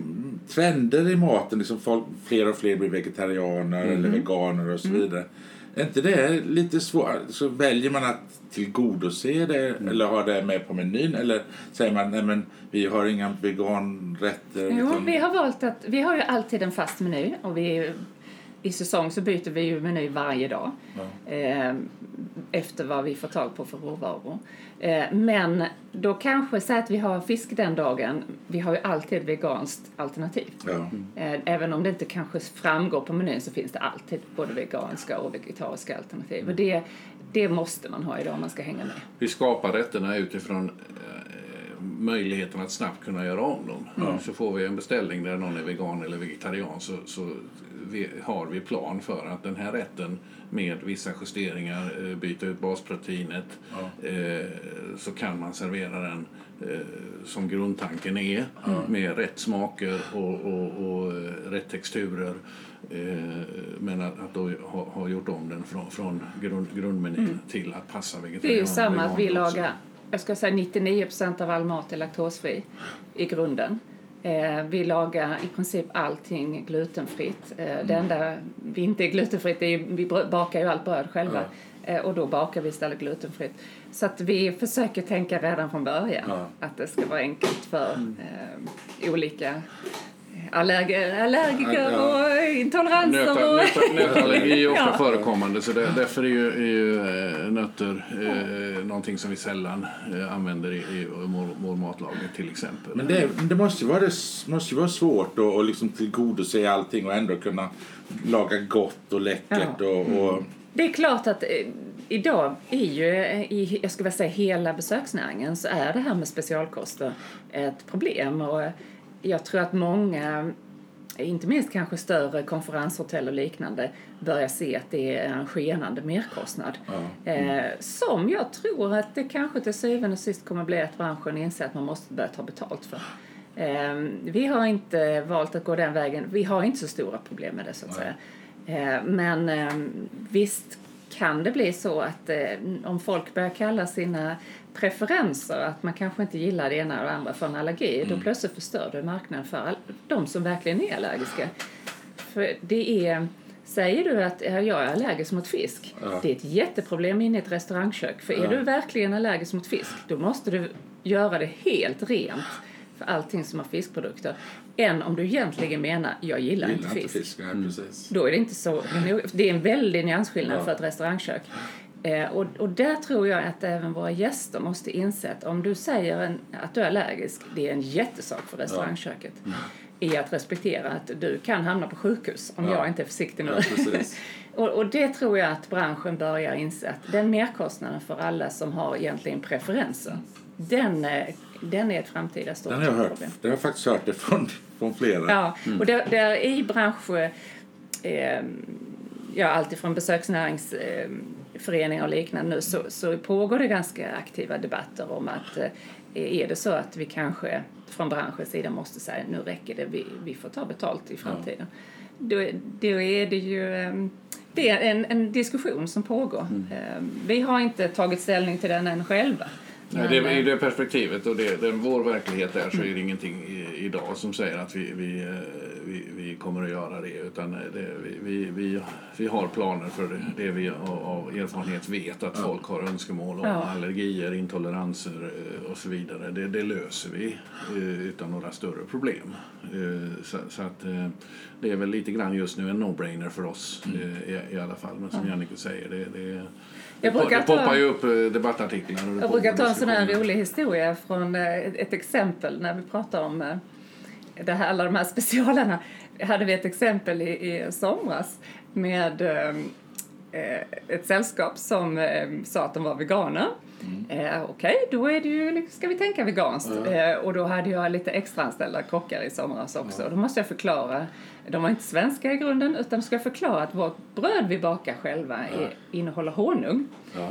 trender i maten, liksom folk, fler och fler blir vegetarianer eller
Mm.
veganer och så vidare. Är inte det lite svårt? Så väljer man att tillgodose det
Mm.
eller ha det med på menyn eller säger man nej men vi har inga veganrätter.
Jo,
utan-
vi har valt att, vi har ju alltid en fast meny och vi, i säsong så byter vi ju meny varje dag. Eh, efter vad vi får tag på för råvaror. Eh, men då kanske, säg att vi har fisk den dagen, vi har ju alltid ett veganskt alternativ.
Ja.
Eh, Även om det inte kanske framgår på menyn så finns det alltid både veganska och vegetariska alternativ. Och det, det måste man ha idag om man ska hänga med.
Vi skapar rätterna utifrån eh, möjligheten att snabbt kunna göra om dem. Så får vi en beställning där någon är vegan eller vegetarian så, så vi, har vi plan för att den här rätten med vissa justeringar, eh, byta ut basproteinet, eh, så kan man servera den eh, som grundtanken är med rätt smaker och, och, och rätt texturer. Eh, men att, att då ha, ha gjort om den från, från grund, grundmenyn till att passa vegetarianer
Det är ju samma att vi lagar, jag ska säga 99% av all mat är laktosfri i grunden. Eh, vi lagar i princip allting glutenfritt. Eh, Det enda vi inte är glutenfritt är ju, vi bakar ju allt bröd själva. Eh, och då bakar vi istället glutenfritt. Så att vi försöker tänka redan från början
Ja.
att det ska vara enkelt för eh, olika allerg- allergiker
Ja.
och intoleranser.
Nöt,
och...
nöt, nötallergi är ofta
Ja.
förekommande så det, därför är ju, är ju eh, nötter eh, någonting som vi sällan eh, använder i, i vår, vår matlagning till exempel.
Men det, det måste ju vara, det måste ju vara svårt att, att liksom tillgodose allting och ändå kunna laga gott och läckert.
Ja.
Och, och,
Det är klart att eh, idag är ju, i, jag skulle vilja säga hela besöksnäringen, så är det här med specialkoster ett problem. Och jag tror att många, inte minst kanske större konferenshotell och liknande, börjar se att det är en skenande merkostnad. Eh, som jag tror att det kanske till syvende och sist kommer bli att branschen inser att man måste börja ta betalt för. Eh, vi har inte valt att gå den vägen. Vi har inte så stora problem med det så att säga. Eh, Men eh, visst kan det bli så att eh, om folk börjar kalla sina preferenser att man kanske inte gillar det ena eller det andra för en allergi, då plötsligt förstör du marknaden för all- de som verkligen är allergiska. För det är, säger du att ja, jag är allergisk mot fisk, det är ett jätteproblem inne i ett restaurangkök. För är du verkligen allergisk mot fisk, då måste du göra det helt rent för allting som har fiskprodukter. Än om du egentligen menar, jag gillar,
gillar
inte fisk.
Nej, precis.
Då är det inte så... Det är en väldig nyansskillnad
Ja.
för ett restaurangkök. Eh, och, och där tror jag att även våra gäster måste inse att om du säger en, att du är allergisk, det är en jättesak för restaurangköket. I att respektera att du kan hamna på sjukhus om
Ja.
jag inte är försiktig nu.
Ja,
och, och det tror jag att branschen börjar inse att den merkostnaden för alla som har egentligen preferenser, den, eh, den är ett framtida stort
Den har jag hört.
problem.
Den har jag faktiskt hört det från, från flera.
Ja, och där, där i bransch... Eh, ja, alltifrån besöksnäringsföreningar och liknande nu så, så pågår det ganska aktiva debatter om att eh, är det så att vi kanske från branschens sida måste säga nu räcker det, vi, vi får ta betalt i framtiden. Då, då är det ju eh, det är en, en diskussion som pågår. Eh, Vi har inte tagit ställning till den än själva.
Nej, det,
Men,
I
eh,
det perspektivet och det, den, vår verklighet där så är det ingenting i, idag som säger att vi, vi, eh, vi, vi kommer att göra det. Utan det, vi, vi, vi, har planer för det, det vi av, erfarenhet vet att folk har önskemål om.
Ja.
Allergier, intoleranser eh, och så vidare. Det, det löser vi eh, utan några större problem. Eh, Så, så att eh, det är väl lite grann just nu en no-brainer för oss eh, i, i alla fall. Men som Jannike säger, det, det,
Jag brukar
det poppar ju upp eh, debattartiklar. och
Jag brukar ta en sån här rolig historia från eh, ett exempel när vi pratar om eh, det här, alla de här specialerna. Hade vi ett exempel i, i somras med ett sällskap som sa att de var veganer. Eh, Okej, okay, då är det ju, ska vi tänka veganskt. Eh, och då hade jag lite extra anställda kockar i somras också. Då måste jag förklara, de var inte svenska i grunden, utan ska jag förklara att vårt bröd vi bakar själva är, innehåller honung.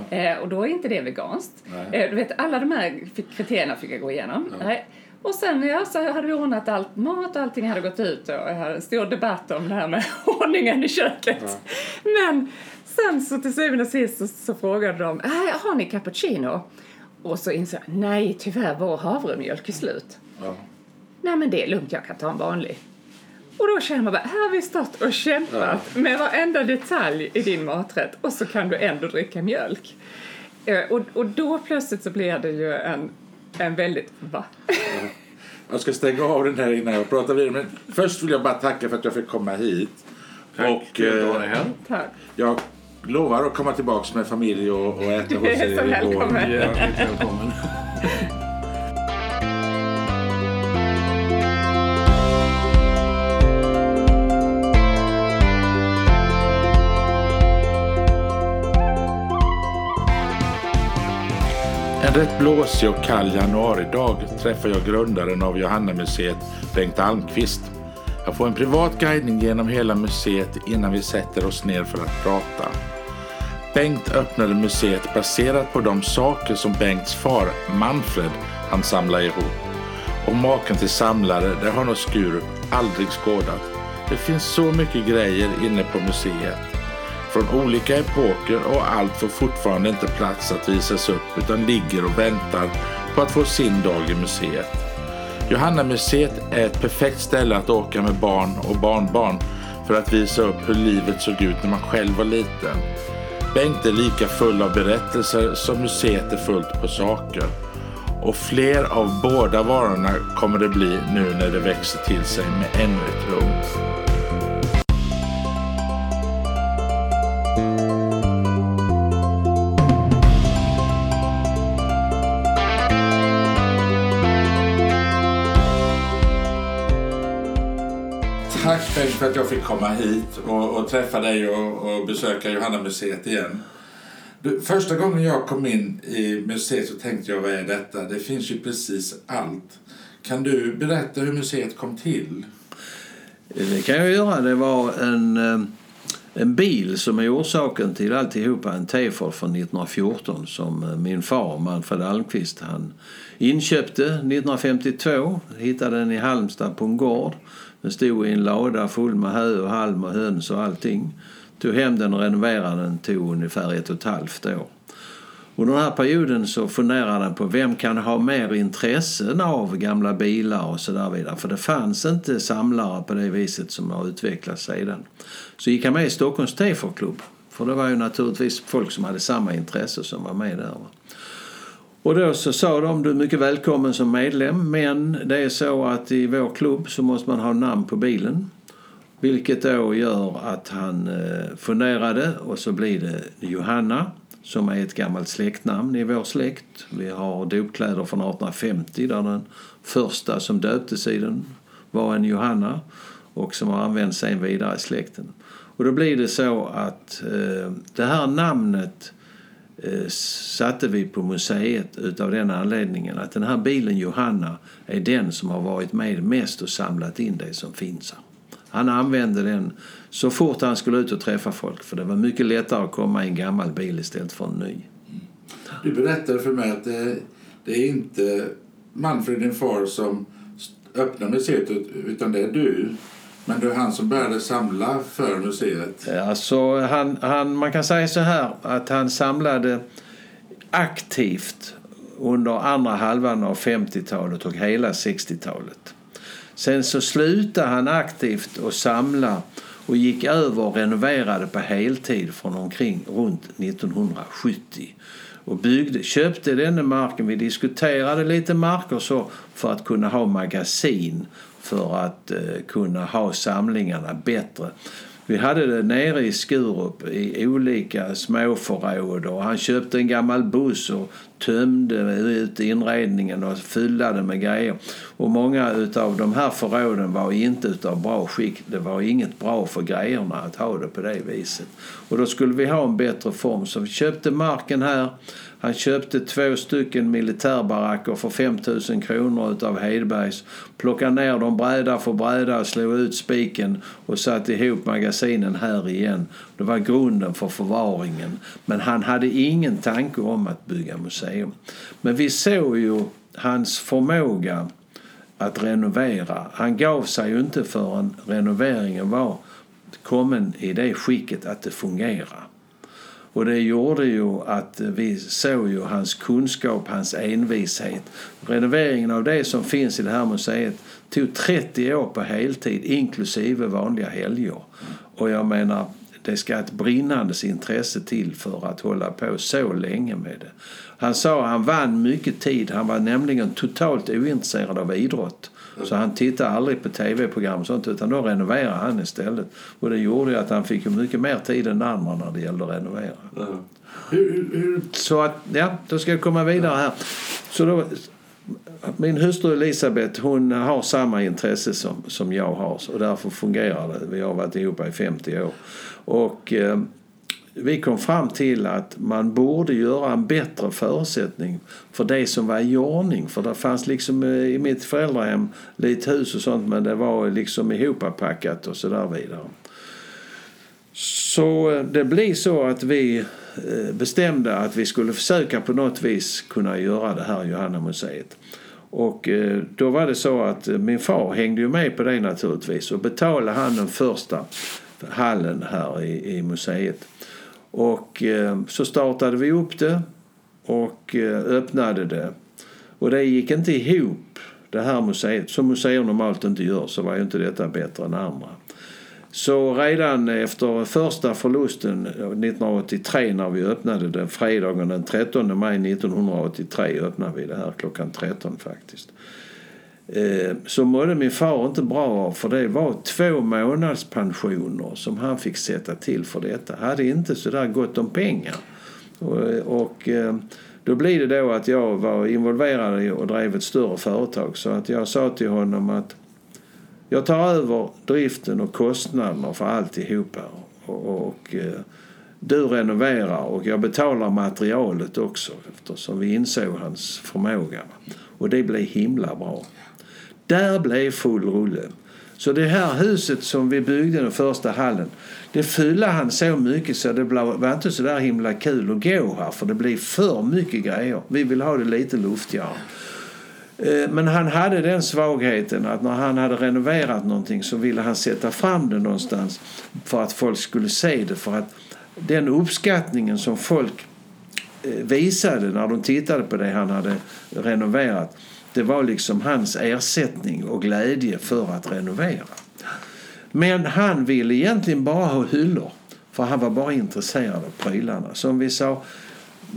Eh, och då är inte det veganskt. Eh, du vet, alla de här kriterierna fick jag gå igenom. Nej. Och sen ja, så hade vi ordnat allt mat och allting hade gått ut och jag hade en stor debatt om det här med ordningen i köket. Men sen så till syvende och sist så, så frågade de, äh, har ni cappuccino? Och så insåg jag, nej tyvärr vår havremjölk är slut.
Ja.
Nej men det är lugnt, jag kan ta en vanlig. Och då känner man bara, här har vi stått och kämpat med varenda detalj i din maträtt och så kan du ändå dricka mjölk. Eh, Och, och då plötsligt så blir det ju en, en väldigt, va?
Jag ska stänga av den här innan jag pratar vidare. Men först vill jag bara tacka för att jag fick komma hit. Och
Kul att ha
eh,
dig här.
Tack.
jag lovar att komma tillbaka med familj och, och äta hos
Du är så
er
välkommen.
Hjärtligt välkommen.
En rätt blåsig och kall januaridag träffar jag grundaren av Johannamuseet, Bengt Almqvist. Jag får en privat guidning genom hela museet innan vi sätter oss ner för att prata. Bengt öppnade museet baserat på de saker som Bengts far, Manfred, han samlade ihop. Och maken till samlare, det har nog Skurup aldrig skådat. Det finns så mycket grejer inne på museet. Från olika epoker och allt får fortfarande inte plats att visas upp utan ligger och väntar på att få sin dag i museet. Johanna museet är ett perfekt ställe att åka med barn och barnbarn för att visa upp hur livet såg ut när man själv var liten. Bengt är lika full av berättelser som museet är fullt på saker. Och fler av båda varorna kommer det bli nu när det växer till sig med ännu ett rum. För att jag fick komma hit och, och träffa dig och, och besöka Johanna-museet igen. Du, första gången jag kom in i museet så tänkte jag, vad är detta? Det finns ju precis allt. Kan du berätta hur museet kom till?
Eh, det kan jag göra. Det var en, eh, en bil som är orsaken till alltihopa. En T-Ford från 1914 som eh, min far Manfred Almqvist han inköpte 1952. Hittade den i Halmstad på en gård. Den stod i en lada full med hö och halm och höns och allting. Tog hem den och renoverade den. tog ungefär ett och ett halvt år. Under den här perioden så funderade han på vem kan ha mer intressen av gamla bilar och så där vidare. För det fanns inte samlare på det viset som har utvecklats sedan. Så gick han med i Stockholms T-Ford-klubb. För det var ju naturligtvis folk som hade samma intresse som var med där. Och då så sa de du är mycket välkommen som medlem men det är så att i vår klubb så måste man ha namn på bilen. Vilket då gör att han eh, funderade och så blir det Johanna som är ett gammalt släktnamn i vår släkt. Vi har dopkläder från 1850 där den första som döptes i den var en Johanna och som har använts sen vidare i släkten. Och då blir det så att eh, det här namnet eh, satte vi på museet utav den anledningen att den här bilen Johanna är den som har varit med mest och samlat in det som finns här. Han använde den så fort han skulle ut och träffa folk för det var mycket lättare att komma i en gammal bil istället för en ny.
Du berättade för mig att det, det är inte Manfred, din far, som öppnar museet utan det är du. Men det är han som började samla för museet.
Alltså, han, han, man kan säga så här att han samlade aktivt under andra halvan av 50-talet och hela 60-talet. Sen så slutade han aktivt att samla och gick över och renoverade på heltid från omkring runt 1970. Och byggde, köpte denna marken. Vi diskuterade lite marker så för att kunna ha magasin för att eh, kunna ha samlingarna bättre. Vi hade det nere i Skurup i olika småförråd och han köpte en gammal buss och tömde ut inredningen och fyllde den med grejer. Och många utav de här förråden var inte utav bra skick. Det var inget bra för grejerna att ha det på det viset. Och då skulle vi ha en bättre form. Så vi köpte marken här. Han köpte två stycken militärbaracker för 5 000 kronor utav Hedbergs. Plockade ner dem bräda för bräda, slog ut spiken och satte ihop magasinen här igen. Det var grunden för förvaringen. Men han hade ingen tanke om att bygga museum. Men vi såg ju hans förmåga att renovera. Han gav sig ju inte förrän renoveringen var kommen i det skicket att det fungerar. Och det gjorde ju att vi såg ju hans kunskap, hans envishet. Renoveringen av det som finns i det här museet tog 30 år på heltid inklusive vanliga helger. Och jag menar, det ska ett brinnande intresse till för att hålla på så länge med det. Han sa att han vann mycket tid. Han var nämligen totalt ointresserad av idrott. Så han tittade aldrig på tv-program och sånt utan då renoverade han istället. Och det gjorde att han fick mycket mer tid än andra när det gällde att renovera.
Hur, hur...
Så att, ja, då ska jag komma vidare här. Så då, min hustru Elisabeth hon har samma intresse som, som jag har och därför fungerar det. Vi har varit ihop i 50 år. Och eh, vi kom fram till att man borde göra en bättre förutsättning för det som var i ordning. För det fanns liksom eh, i mitt föräldrahem lite hus och sånt men det var liksom ihoppackat och så där vidare. Så eh, det blev så att vi eh, bestämde att vi skulle försöka på något vis kunna göra det här Johanna museet. Och då var det så att min far hängde ju med på det naturligtvis och betalade han den första hallen här i, i museet. Och eh, så startade vi upp det och eh, öppnade det. Och det gick inte ihop, det här museet. Som museer normalt inte gör så var ju inte detta bättre än andra. Så redan efter första förlusten eh, 1983 när vi öppnade det, fredagen den 13 maj 1983 öppnade vi det här klockan 13 faktiskt. Eh, så mådde min far inte bra av för det var två månadspensioner som han fick sätta till för detta. Hade inte så där gott om pengar. Och, eh, och eh, då blir det då att jag var involverad i och drev ett större företag så att jag sa till honom att jag tar över driften och kostnaderna för alltihopa. Och, och du renoverar och jag betalar materialet också eftersom vi insåg hans förmåga. Och det blev himla bra. Där blev full rulle. Så det här huset som vi byggde, den första hallen, det fyllde han så mycket så det var inte så där himla kul att gå här för det blev för mycket grejer. Vi vill ha det lite luftigare. Eh, men han hade den svagheten att när han hade renoverat någonting så ville han sätta fram det någonstans för att folk skulle se det. För att den uppskattningen som folk eh, visade när de tittade på det han hade renoverat det var liksom hans ersättning och glädje för att renovera. Men han ville egentligen bara ha hyllor. För han var bara intresserad av prylarna. Som vi sa,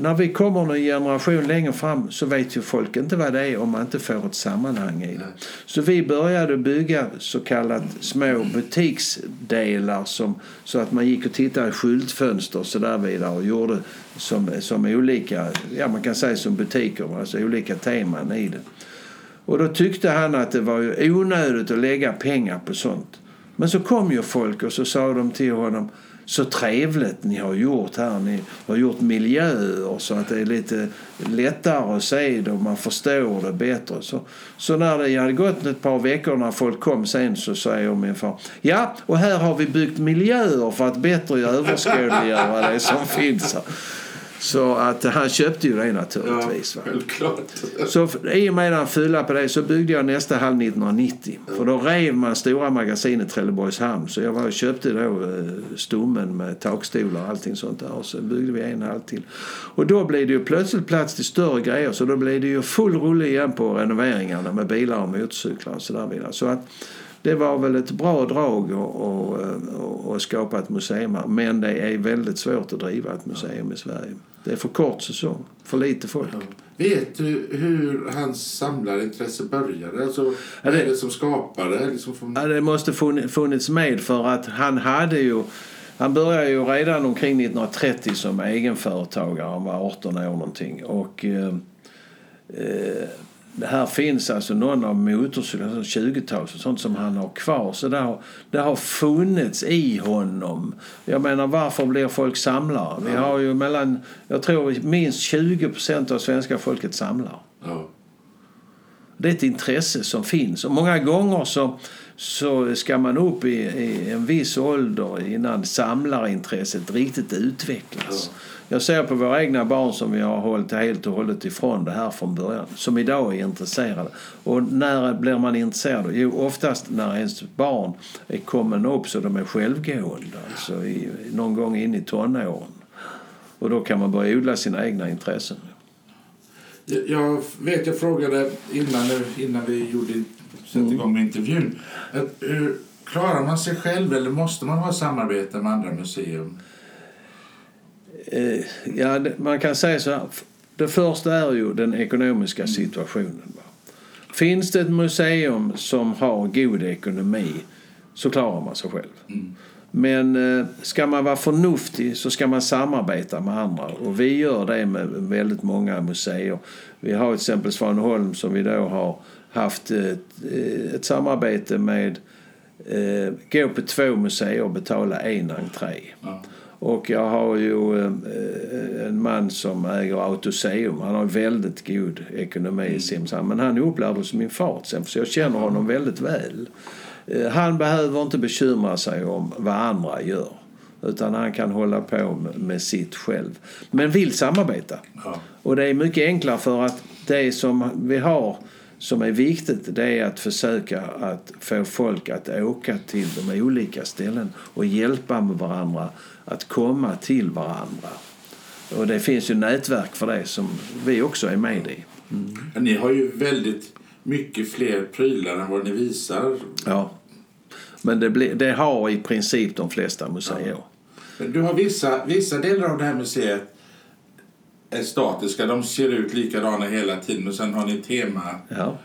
när vi kommer en generation längre fram så vet ju folk inte vad det är om man inte får ett sammanhang i det. Så vi började bygga så kallat små butiksdelar som, så att man gick och tittade i skyltfönster och så där vidare och gjorde som, som olika, ja man kan säga som butiker, alltså olika teman i det. Och då tyckte han att det var ju onödigt att lägga pengar på sånt. Men så kom ju folk och så sa de till honom så trevligt ni har gjort här. Ni har gjort miljöer så att det är lite lättare att se det och man förstår det bättre. Så, så när det hade gått ett par veckor när folk kom sen så säger min far Ja, och här har vi byggt miljöer för att bättre överskådliggöra det som finns här. Så att han köpte ju det naturligtvis.
Ja, självklart.
Så i och med han fyllde på det så byggde jag nästa hall 1990. Ja. För då rev man stora magasinet Trelleborgs hamn. Så jag var och köpte då eh, stommen med takstolar och allting sånt där. Och så byggde vi en hall till. Och då blev det ju plötsligt plats till större grejer. Så då blev det ju full rulle igen på renoveringarna med bilar och motorcyklar och sådär vidare. Så att det var väl ett bra drag att skapa ett museum här. Men det är väldigt svårt att driva ett museum i Sverige. Det är för kort säsong, för lite folk. Ja.
Vet du hur hans samlarintresse började? Alltså, ja, det, är det som skapade? Liksom från...
ja, det måste funnits med för att han hade ju Han började ju redan omkring 1930 som egenföretagare. Han var 18 år någonting. Och, eh, eh, här finns alltså någon av motorcyklarna, 20-tals och sånt som han har kvar. Så det har, det har funnits i honom. Jag menar varför blir folk samlare? Vi har ju mellan, jag tror minst 20 procent av svenska folket samlar.
Ja.
Det är ett intresse som finns. Och många gånger så, så ska man upp i, i en viss ålder innan samlarintresset riktigt utvecklas. Jag ser på våra egna barn som vi har hållit helt och hållet ifrån det här från början. Som idag är intresserade. Och när blir man intresserad? Jo, oftast när ens barn är kommen upp så de är självgående. Alltså i, någon gång in i tonåren. Och då kan man börja odla sina egna intressen.
Jag- vet, jag frågade innan, innan vi gjorde, satte igång med intervjun. Att, hur klarar man sig själv eller måste man ha samarbete med andra museum?
Eh, ja, man kan säga så här. Det första är ju den ekonomiska situationen. Va? Finns det ett museum som har god ekonomi så klarar man sig själv. Men eh, ska man vara förnuftig så ska man samarbeta med andra. Och vi gör det med väldigt många museer. Vi har till exempel Svaneholm som vi då har haft ett, ett samarbete med eh, gå på två museer och betala en entré.
Ja.
Och jag har ju eh, en man som äger Autoseum. Han har väldigt god ekonomi i Simrishamn. Men han är upplärd hos min far så jag känner honom väldigt väl. Eh, Han behöver inte bekymra sig om vad andra gör. Utan han kan hålla på med- sitt själv. Men vill samarbeta.
Ja.
Och det är mycket enklare för att det som vi har som är viktigt det är att försöka att få folk att åka till de olika ställen och hjälpa med varandra att komma till varandra. Och det finns ju nätverk för det som vi också är med i.
Ni har ju väldigt mycket fler prylar än vad ni visar.
Ja. Men det, blir, det har i princip de flesta museer.
Men du har vissa, vissa delar av det här museet är statiska. De ser ut likadana hela tiden och sen har ni tema.
Ja.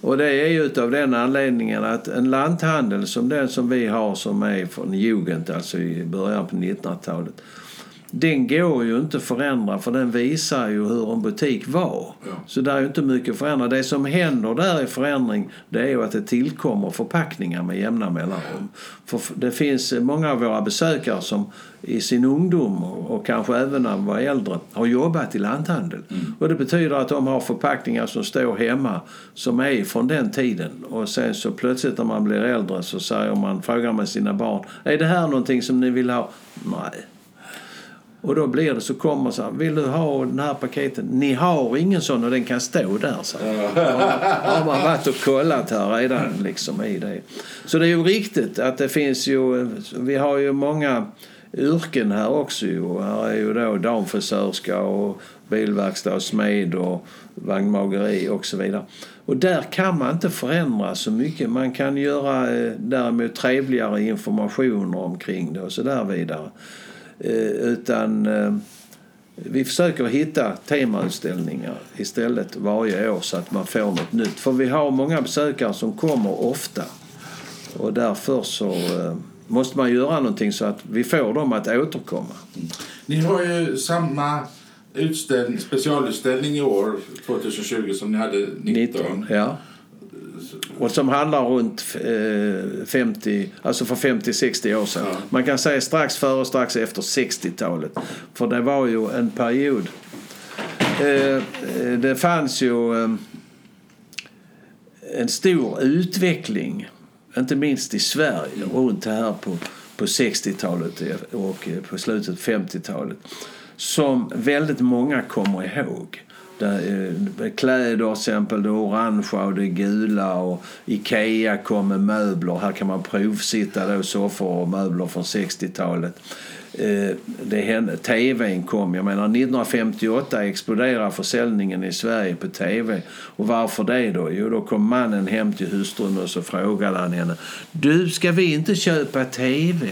Och det är ju utav den anledningen att en lanthandel som den som vi har som är från Jugend, alltså i början på 1900-talet. Den går ju inte att förändra för den visar ju hur en butik var.
Ja.
Så det är ju inte mycket att förändra. Det som händer där i förändring det är ju att det tillkommer förpackningar med jämna mellanrum. För det finns många av våra besökare som i sin ungdom och kanske även när de var äldre har jobbat i lanthandel. Och det betyder att de har förpackningar som står hemma som är från den tiden. Och sen så plötsligt när man blir äldre så säger man, frågar man sina barn, är det här någonting som ni vill ha? Nej. Och då blir det så kommer så här, vill du ha den här paketen? Ni har ingen sån och den kan stå där. Så har, har man varit och kollat här redan liksom i det. Så det är ju riktigt att det finns ju, vi har ju många yrken här också ju. Här är ju då damfrisörska och bilverkstad och smed och vagnmageri och så vidare. Och där kan man inte förändra så mycket. Man kan göra eh, däremot trevligare informationer omkring det och så där vidare. Eh, utan eh, vi försöker hitta temautställningar istället varje år så att man får något nytt. För vi har många besökare som kommer ofta. Och därför så eh, måste man göra någonting så att vi får dem att återkomma.
Ni har ju samma utställning, specialutställning i år, 2020, som ni hade 19.
19. Ja. Och som handlar runt eh, 50, alltså för 50-60 år sedan. Man kan säga strax före och strax efter 60-talet. För det var ju en period. Eh, eh, det fanns ju eh, en stor utveckling, inte minst i Sverige, runt det här på, på 60-talet och eh, på slutet av 50-talet. Som väldigt många kommer ihåg. Där, eh, kläder till exempel, det orangea och det gula och Ikea kom med möbler. Här kan man provsitta då soffor och möbler från 60-talet. Eh, det hände, TVn kom. Jag menar 1958 exploderade försäljningen i Sverige på TV. Och varför det då? Jo, då kom mannen hem till hustrun och så frågade han henne. Du, ska vi inte köpa TV?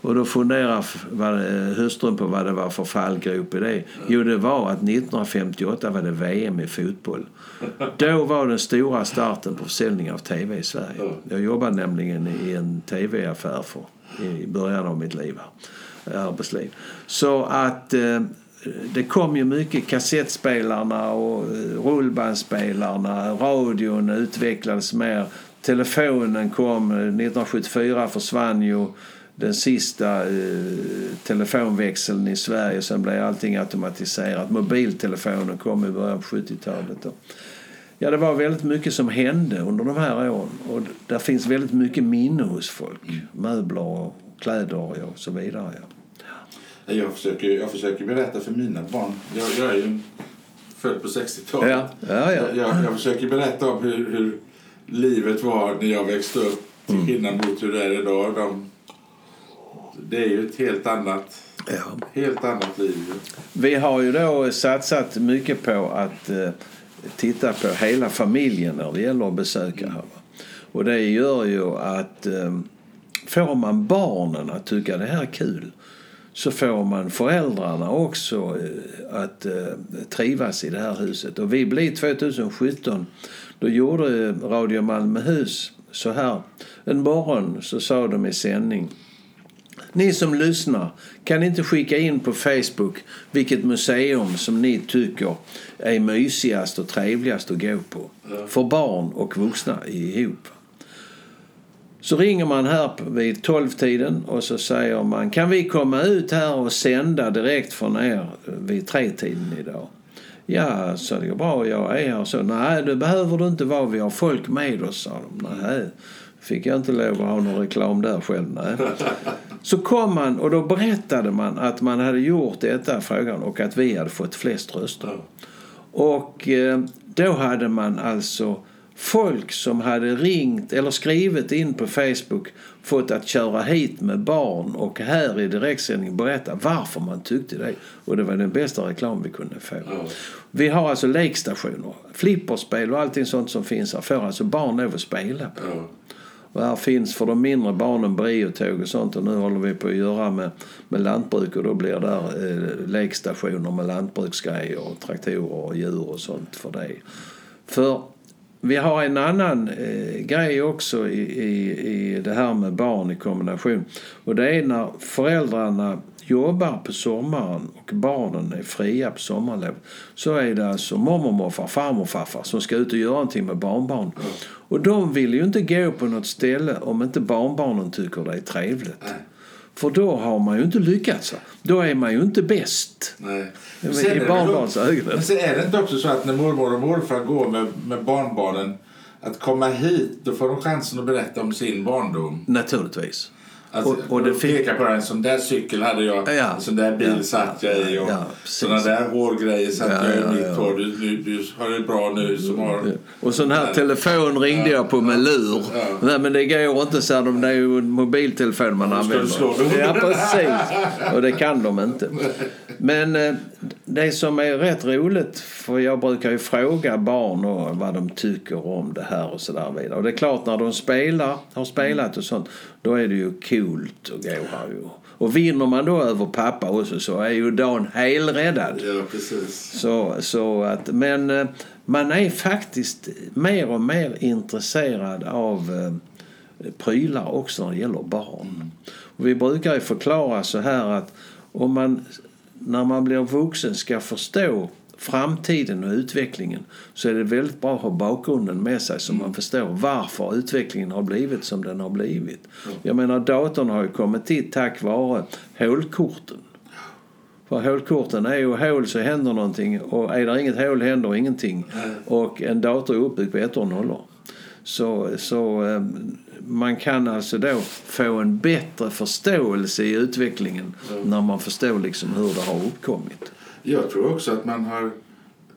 Och då funderar eh, hustrun på vad det var för fallgrop i det. Jo, det var att 1958 var det VM i fotboll. Då var den stora starten på försäljning av tv i Sverige. Jag jobbade nämligen i en tv-affär för, i början av mitt liv arbetsliv. Så att eh, det kom ju mycket kassettspelarna och eh, rullbandspelarna. Radion utvecklades mer. Telefonen kom. Eh, 1974 försvann ju den sista eh, telefonväxeln i Sverige. Sen blev allting automatiserat. Mobiltelefonen kom i början på 70-talet. Och Ja, det var väldigt mycket som hände under de här åren. Och där finns väldigt mycket minne hos folk. Möbler och kläder och så vidare. Ja.
Jag försöker, jag försöker berätta för mina barn. Jag, jag är ju född på 60-talet.
Ja, ja, ja.
Jag, jag, försöker berätta om hur, hur livet var när jag växte upp
Mm.
till skillnad mot hur det är idag. De, det är ju ett helt annat,
Ja.
helt annat liv.
Vi har ju då satsat mycket på att eh, titta på hela familjen när det gäller att besöka här. va. Och det gör ju att eh, får man barnen att tycka det här är kul så får man föräldrarna också eh, att trivas i det här huset. Och vi blev 2017, då gjorde Radio Malmöhus så här. En morgon så sa de i sändning ni som lyssnar, kan ni inte skicka in på Facebook vilket museum som ni tycker är mysigast och trevligast att gå på? För barn och vuxna ihop. Så ringer man här vid 12-tiden och så säger man kan vi komma ut här och sända direkt från er vid 3-tiden idag? Ja, så det går bra, jag är här. Så, nej, det behöver du inte vara, vi har folk med oss, sa de. Nej, fick jag inte lov att ha någon reklam där själv, nej. Så kom man och då berättade man att man hade gjort detta frågan och att vi hade fått flest röster. Och eh, då hade man alltså folk som hade ringt eller skrivit in på Facebook fått att köra hit med barn och här i direktsändning berätta varför man tyckte det. Och det var den bästa reklam vi kunde få. Vi har alltså lekstationer, flipperspel och allting sånt som finns här får alltså barn lov att spela på.
Ja.
Och här finns för de mindre barnen briotåg och sånt och nu håller vi på att göra med, med lantbruk och då blir det där eh, lekstationer med lantbruksgrejer och traktorer och djur och sånt för det. För vi har en annan eh, grej också i, i, i det här med barn i kombination och det är när föräldrarna jobbar på sommaren och barnen är fria på sommarlov så är det alltså mormor, morfar, farmor, farfar som ska ut och göra någonting med barnbarn. Och de vill ju inte gå på något ställe om inte barnbarnen tycker det är trevligt. För då har man ju inte lyckats. Då är man ju inte bäst.
Nej.
I
det
barnbarns ögon.
Men sen är det inte också så att när mormor och morfar går med, med barnbarnen att komma hit, då får de chansen att berätta om sin barndom.
Naturligtvis.
Alltså,
Och-
och,
det fick-
på en sån där cykel hade jag,
Ja.
sån där bil
Ja,
satt
ja,
jag i och
ja,
såna där hårgrejer satt
Ja,
jag
ja,
i mitt
ja.
hår. Du, du, du har det bra nu som har...
Och sån här telefon ringde jag på med lur. Nej, men det går inte, så de. Det är ju en mobiltelefon man använder.
slå dem?
Ja, precis. Och det kan de inte. Men eh, det som är rätt roligt, för jag brukar ju fråga barn och vad de tycker om det här och så där vidare. Och det är klart, när de spelar, har spelat och sånt, då är det ju coolt att gå här ju. Och vinner man då över pappa också så är ju dagen helräddad.
Ja, precis.
Så, så att, men eh, man är faktiskt mer och mer intresserad av eh, prylar också när det gäller barn. Och vi brukar ju förklara så här att om man när man blir vuxen ska förstå framtiden och utvecklingen så är det väldigt bra att ha bakgrunden med sig så man förstår varför utvecklingen har blivit som den har blivit. Jag menar datorn har ju kommit till tack vare hålkorten. För hålkorten är ju hål så händer någonting och är det inget hål händer ingenting. Och en dator är uppbyggd på ettor och nollor. Så, så eh, man kan alltså då få en bättre förståelse i utvecklingen när man förstår liksom hur det har uppkommit.
Jag tror också att man har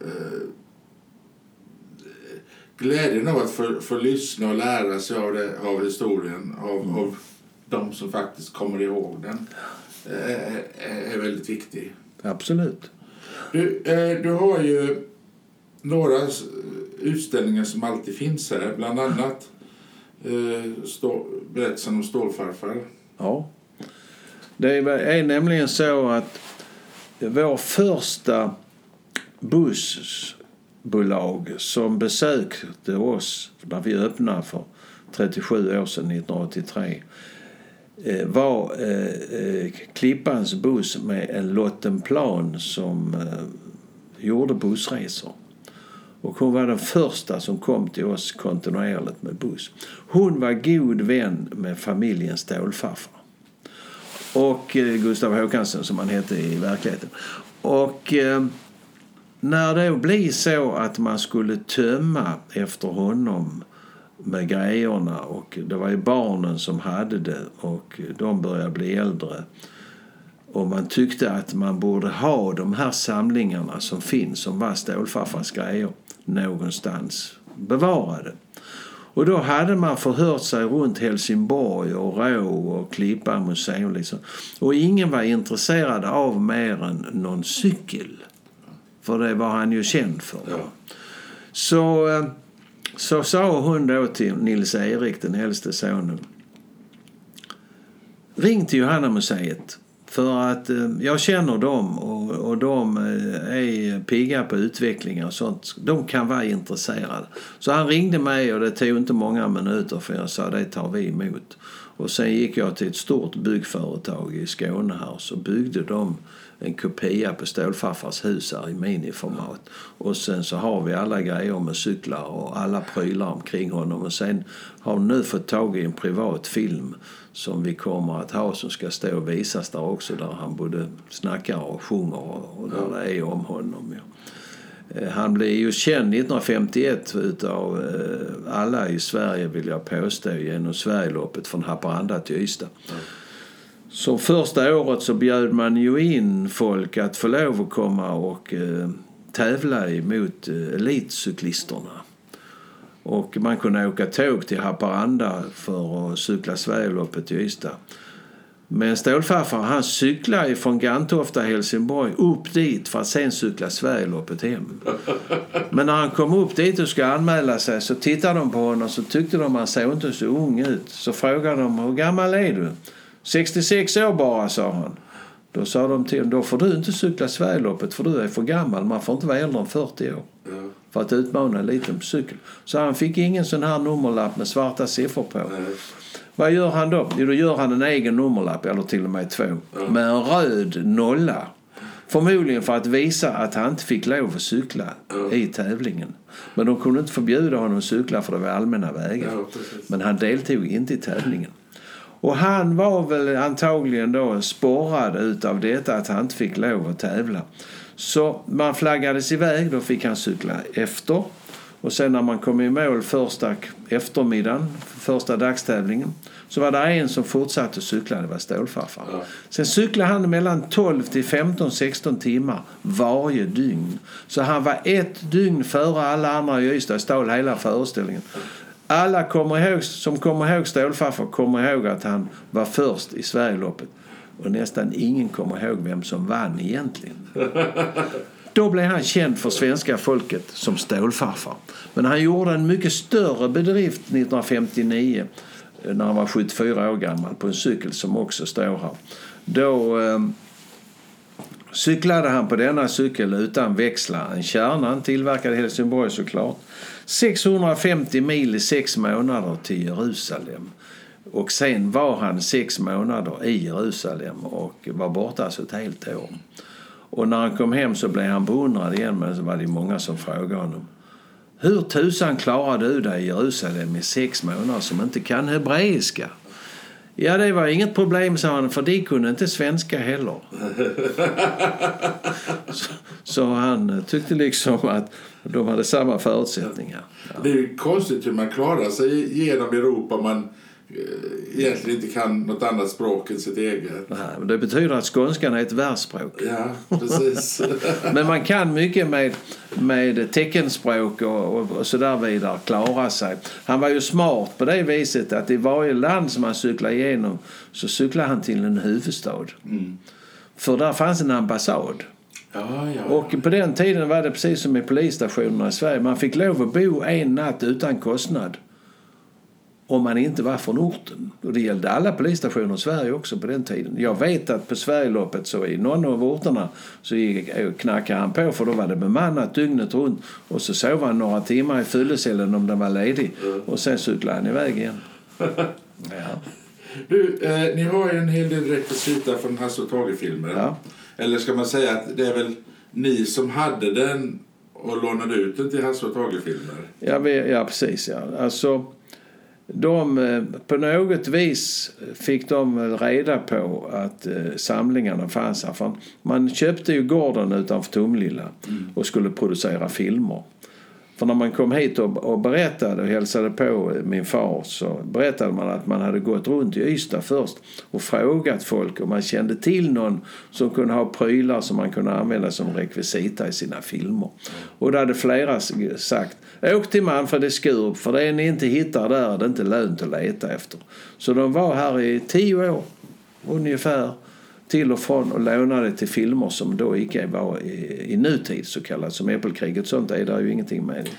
eh, glädjen av att få, få lyssna och lära sig av, det, av historien, av,
Mm.
av de som faktiskt kommer ihåg den, eh, är, är väldigt viktig.
Absolut.
Du, eh, du har ju några utställningar som alltid finns här, bland annat eh, stå, berättelsen om Stålfarfar.
Ja. Det är nämligen så att vår första bussbolag som besökte oss när vi öppnade för 37 år sedan, 1983 eh, var eh, eh, Klippans buss med en Lottenplan som eh, gjorde bussresor. Och hon var den första som kom till oss kontinuerligt med buss. Hon var god vän med familjen Stålfarfar. Och eh, Gustav Håkansson som han hette i verkligheten. Och eh, när det blir så att man skulle tömma efter honom med grejerna och det var ju barnen som hade det och de började bli äldre och man tyckte att man borde ha de här samlingarna som finns som var Stålfarfars grejer någonstans bevarade. Och då hade man förhört sig runt Helsingborg och Rå och Klippa museum. Liksom. Och ingen var intresserad av mer än någon cykel. För det var han ju känd för. Ja. Så, eh, så sa hon då till Nils Erik, den äldste sonen. Ring till Johanna museet för att eh, jag känner dem och, och de eh, är pigga på utveckling och sånt. De kan vara intresserade. Så han ringde mig och det tog inte många minuter för jag sa det tar vi emot. Och sen gick jag till ett stort byggföretag i Skåne här så byggde de en kopia på Stålfarfars hus här i miniformat. Och sen så har vi alla grejer med cyklar och alla prylar omkring honom. Och sen har de nu fått tag i en privat film som vi kommer att ha som ska stå och visas där också där han både snackar och sjunger och där det är om honom. Ja. Eh, han blev ju känd 1951 utav eh, alla i Sverige vill jag påstå genom Sverigeloppet från Haparanda till Ystad. Så första året så bjöd man ju in folk att få lov att komma och eh, tävla emot eh, elitcyklisterna. Och man kunde åka tåg till Haparanda för att cykla Sverigeloppet i Ystad. Men Stålfarfar han cyklade från Gantofta, Helsingborg upp dit för att sen cykla Sverigeloppet hem. Men när han kom upp dit och skulle anmäla sig så tittade de på honom så tyckte de att han såg inte så ung ut. Så frågade de hur gammal är du? 66 år bara, sa han. Då sa de till honom, då får du inte cykla Sverigeloppet för du är för gammal. Man får inte vara äldre än 40 år. Ja. För att utmana en liten cykel. Så han fick ingen sån här nummerlapp med svarta siffror på. Nej. Vad gör han då? Jo, då gör han en egen nummerlapp, eller till och med två. Ja. Med en röd nolla. Förmodligen för att visa att han inte fick lov att cykla ja. i tävlingen. Men de kunde inte förbjuda honom att cykla för det var allmänna vägar. Men han deltog inte i tävlingen. Och han var väl antagligen då sporrad utav detta att han inte fick lov att tävla. Så man flaggades iväg, då fick han cykla efter. Och sen när man kom i mål första eftermiddagen, första dagstävlingen, så var det en som fortsatte att cykla, det var Stålfarfar. Ja. Sen cyklade han mellan 12 till 15-16 timmar varje dygn. Så han var ett dygn före alla andra i Ystad stal hela föreställningen. Alla kommer ihåg, som kommer ihåg Stålfarfar kommer ihåg att han var först i Sverigeloppet. Och nästan ingen kommer ihåg vem som vann egentligen. Då blev han känd för svenska folket som Stålfarfar. Men han gjorde en mycket större bedrift 1959 eh, när han var 74 år gammal på en cykel som också står här. Då eh, cyklade han på denna cykel utan växlar. En kärna, han tillverkade i Helsingborg såklart. 650 mil i sex månader till Jerusalem. Och sen var han sex månader i Jerusalem och var borta alltså ett helt år. Och när han kom hem så blev han beundrad igen men så var det många som frågade honom. Hur tusan klarar du dig i Jerusalem i sex månader som inte kan hebreiska? Ja, det var inget problem, sa han, för de kunde inte svenska heller. så, så, han tyckte liksom att de hade samma förutsättningar.
Ja. Det är konstigt hur man klarar sig genom Europa. Man egentligen inte kan något annat språk än sitt eget.
Nej, men det betyder att skånskan är ett världsspråk.
Ja, precis.
men man kan mycket med, med teckenspråk och, och, och så där vidare klara sig. Han var ju smart på det viset att i varje land som han cyklade igenom så cyklade han till en huvudstad. Mm. För där fanns en ambassad.
Ja, ja, ja.
Och på den tiden var det precis som i polisstationerna i Sverige. Man fick lov att bo en natt utan kostnad om man inte var från orten. Och det gällde alla polisstationer i Sverige också på den tiden. Jag vet att på Sverigeloppet så i någon av orterna så gick, knackade han på för då var det bemannat dygnet runt. Och så sov han några timmar i fyllecellen om den var ledig. Och sen cyklade han iväg igen. Ja.
Du, eh, ni har ju en hel del rekvisita från Hasse och Tage-filmer.
Ja.
Eller ska man säga att det är väl ni som hade den och lånade ut den till Hasse och Tage-filmer?
Ja, vi, ja, precis. Ja. Alltså, de, eh, på något vis fick de reda på att eh, samlingarna fanns här. Man köpte ju gården utanför Tumlilla och skulle producera filmer. För när man kom hit och, och berättade och hälsade på min far så berättade man att man hade gått runt i Ystad först och frågat folk om man kände till någon som kunde ha prylar som man kunde använda som rekvisita i sina filmer. Och då hade flera sagt Åk till Manfred i Skurup för det ni inte hittar där är det inte lönt att leta efter. Så de var här i tio år ungefär till och från och lånade till filmer som då icke var i, i nutid så kallat. Som Äppelkriget sånt är det ju ingenting med.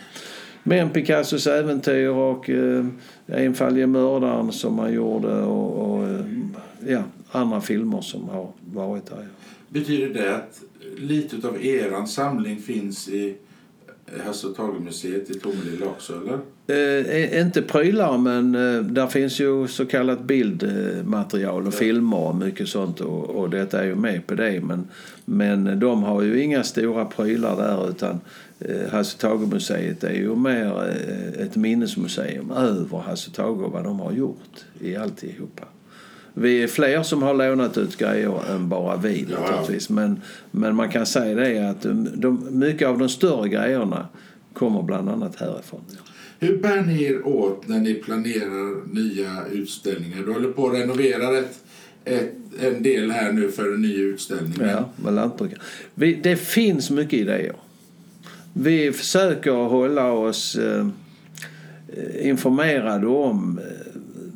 Men Picassos äventyr och eh, Enfaldige mördaren som han gjorde och, och eh, ja, andra filmer som har varit där.
Betyder det att lite av eran samling finns i Hasse och Tage-museet i Tomelilla också, eller?
Eh, inte prylar, men eh, där finns ju så kallat bildmaterial och filmer och mycket sånt och, och detta är ju med på det. Men, men de har ju inga stora prylar där utan eh, Hasse Tage-museet är ju mer eh, ett minnesmuseum över Hasse Tage och vad de har gjort i alltihopa. Vi är fler som har lånat ut grejer än bara vi
Ja.
naturligtvis. Men, men man kan säga det att de, de, mycket av de större grejerna kommer bland annat härifrån.
Hur bär ni er åt när ni planerar nya utställningar? Du håller på att renovera ett, ett, en del här nu för en ny utställning.
Ja, med lantbrukare. Vi, det finns mycket idéer. Vi försöker hålla oss eh, informerade om eh,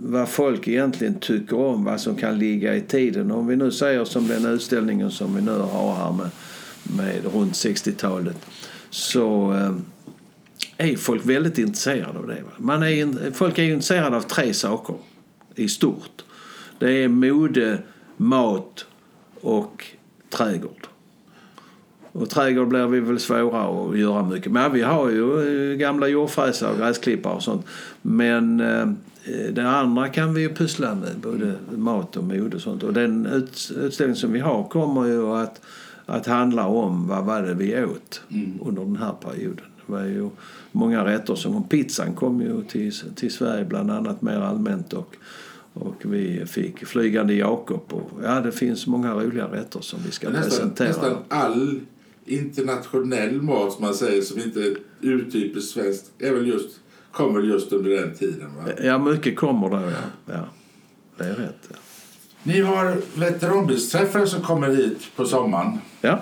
vad folk egentligen tycker om, vad som kan ligga i tiden. Om vi nu säger som den utställningen som vi nu har här med, med runt 60-talet så eh, är folk väldigt intresserade av det. Man är, in- folk är intresserade av tre saker i stort. Det är mode, mat och trädgård. Och trädgård blir vi väl svåra att göra mycket. Men vi har ju eh, gamla jordfräsar och gräsklippare och sånt. Men eh, det andra kan vi ju pyssla med, både mat och mode och sånt. Och den ut, utställning som vi har kommer ju att, att handla om vad var det vi åt under den här perioden. Det var ju många rätter som pizzan kom ju till, till Sverige bland annat mer allmänt och och vi fick Flygande Jakob och ja, det finns många roliga rätter som vi ska
Nästan,
presentera.
nästan all internationell mat som man säger som inte är urtypiskt svenskt är väl just, kommer just under den tiden. Va?
Ja, mycket kommer då, ja. ja. Det är rätt. Ja.
Ni har veteranbilsträffar som kommer hit på sommaren.
ja.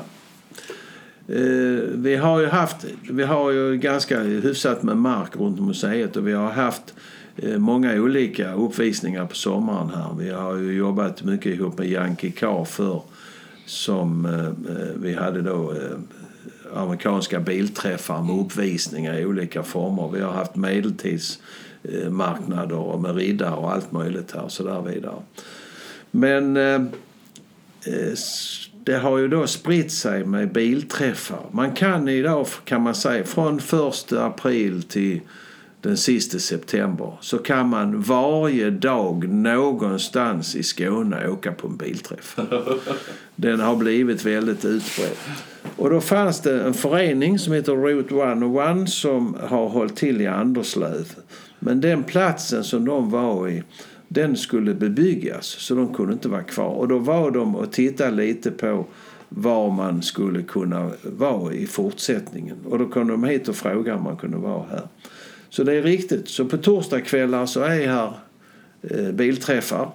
Eh, vi har ju haft, vi har ju ganska hyfsat med mark runt museet och vi har haft eh, många olika uppvisningar på sommaren här. Vi har ju jobbat mycket ihop med Yankee Car för som eh, vi hade då amerikanska bilträffar med uppvisningar i olika former. Vi har haft medeltidsmarknader och med riddare och allt möjligt här och så där vidare. Men eh, eh, det har ju då spritt sig med bilträffar. Man kan idag, kan man säga, från 1 april till den sista september så kan man varje dag någonstans i Skåne åka på en bilträff. Den har blivit väldigt utbredd. Och då fanns det en förening som heter Route 101 som har hållit till i Anderslöv. Men den platsen som de var i den skulle bebyggas så de kunde inte vara kvar. Och då var de och tittade lite på var man skulle kunna vara i fortsättningen. Och då kom de hit och frågade om man kunde vara här. Så det är riktigt. Så på torsdagskvällar så är här eh, bilträffar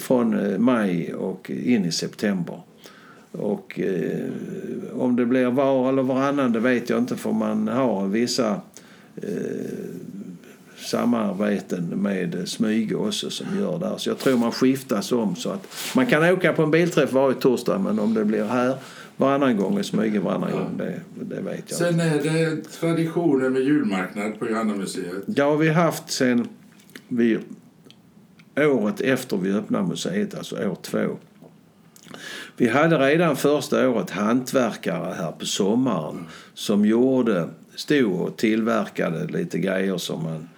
från eh, maj och in i september. Och eh, om det blir var eller varannan det vet jag inte för man har vissa eh, samarbeten med Smyge också som gör där. Så jag tror man skiftas om så att man kan åka på en bilträff varje torsdag men om det blir här varannan gång och Smyge varannan gång det, det vet jag.
Sen är det traditionen med julmarknad på Johannamuseet.
Ja, vi har haft sen vi, året efter vi öppnade museet, alltså år två, vi hade redan första året hantverkare här på sommaren som gjorde, stod och tillverkade lite grejer som man,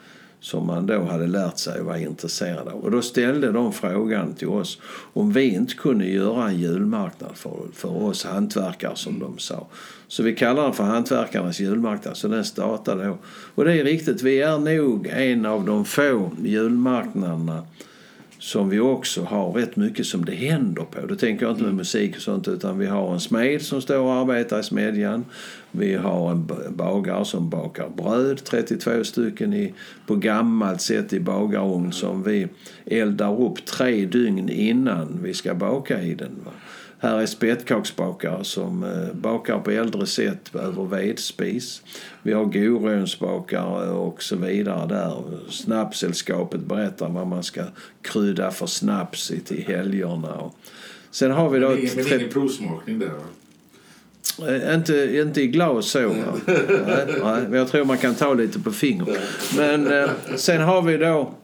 som man då hade lärt sig och var intresserad av. Och då ställde de frågan till oss om vi inte kunde göra en julmarknad för, för oss hantverkare som de sa. Så vi kallar den för Hantverkarnas julmarknad, så den startade då. Och det är riktigt, vi är nog en av de få julmarknaderna som vi också har rätt mycket som det händer på. Då tänker jag inte med musik och sånt utan vi har en smed som står och arbetar i smedjan. Vi har en bagare som bakar bröd, 32 stycken i, på gammalt sätt i bagarugn som vi eldar upp tre dygn innan vi ska baka i den. Va? Här är spettkaksbakare som eh, bakar på äldre sätt över vedspis. Vi har Gorönsbakare och så vidare där. Snapssällskapet berättar vad man ska krydda för snaps till helgerna. Sen har vi då...
Men ingen, men ingen provsmakning där va?
Eh, Inte, inte i glas så. nej, nej, men jag tror man kan ta lite på fingret. Men eh, sen har vi då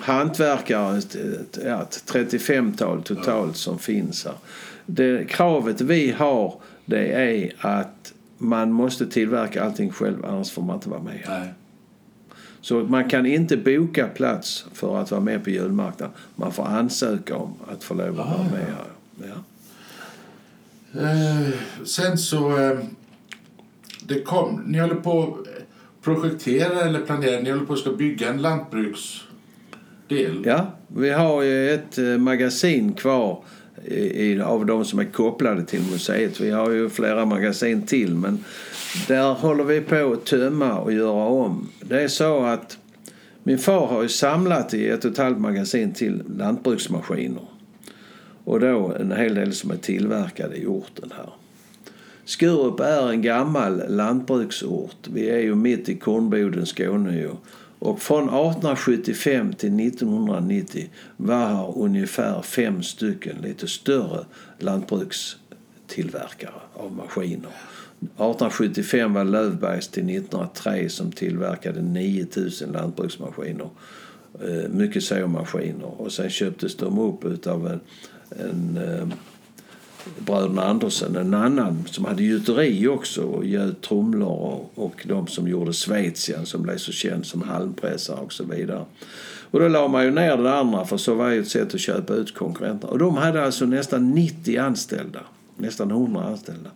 hantverkare, ett, ett, ja, ett 35-tal totalt som finns här. Det kravet vi har det är att man måste tillverka allting själv annars får man inte vara med.
Nej.
Så man kan inte boka plats för att vara med på julmarknaden. Man får ansöka om att få lov att vara med. här. Ja.
Eh, sen så... Eh, det kom, ni håller på att projektera eller planera, ni håller på att ska bygga en del.
Ja, vi har ju ett eh, magasin kvar i, i, av de som är kopplade till museet. Vi har ju flera magasin till men där håller vi på att tömma och göra om. Det är så att min far har ju samlat i ett och ett halvt magasin till lantbruksmaskiner. Och då en hel del som är tillverkade i orten här. Skurup är en gammal lantbruksort. Vi är ju mitt i Kornboden, Skåne ju. Och från 1875 till 1990 var här ungefär fem stycken lite större lantbrukstillverkare av maskiner. 1875 var Lövbergs till 1903 som tillverkade 9000 lantbruksmaskiner. Eh, mycket såmaskiner. Och sen köptes de upp utav en, en eh, bröderna Andersen, en annan som hade gjuteri också och gjöt trumlor och, och de som gjorde Schweizian som blev så känd som halmpressare och så vidare. Och då la man ju ner det andra för så var ju ett sätt att köpa ut konkurrenterna. Och de hade alltså nästan 90 anställda, nästan 100 anställda.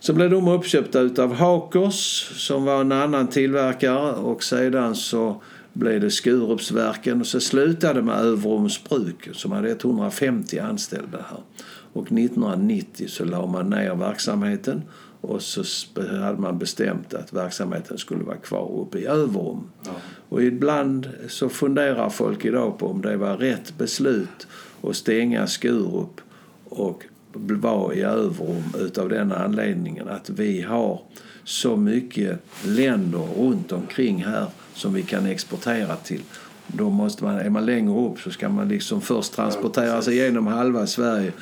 Så blev de uppköpta utav Hakers som var en annan tillverkare och sedan så blev det Skurupsverken och så slutade med Överums bruk som hade 150 anställda här. Och 1990 så la man ner verksamheten och så hade man bestämt att verksamheten skulle vara kvar uppe i Överum.
Ja.
Och ibland så funderar folk idag på om det var rätt beslut att stänga Skurup och vara i Överum utav den anledningen att vi har så mycket länder runt omkring här som vi kan exportera till. Då måste man, är man längre upp så ska man liksom först transportera sig igenom halva Sverige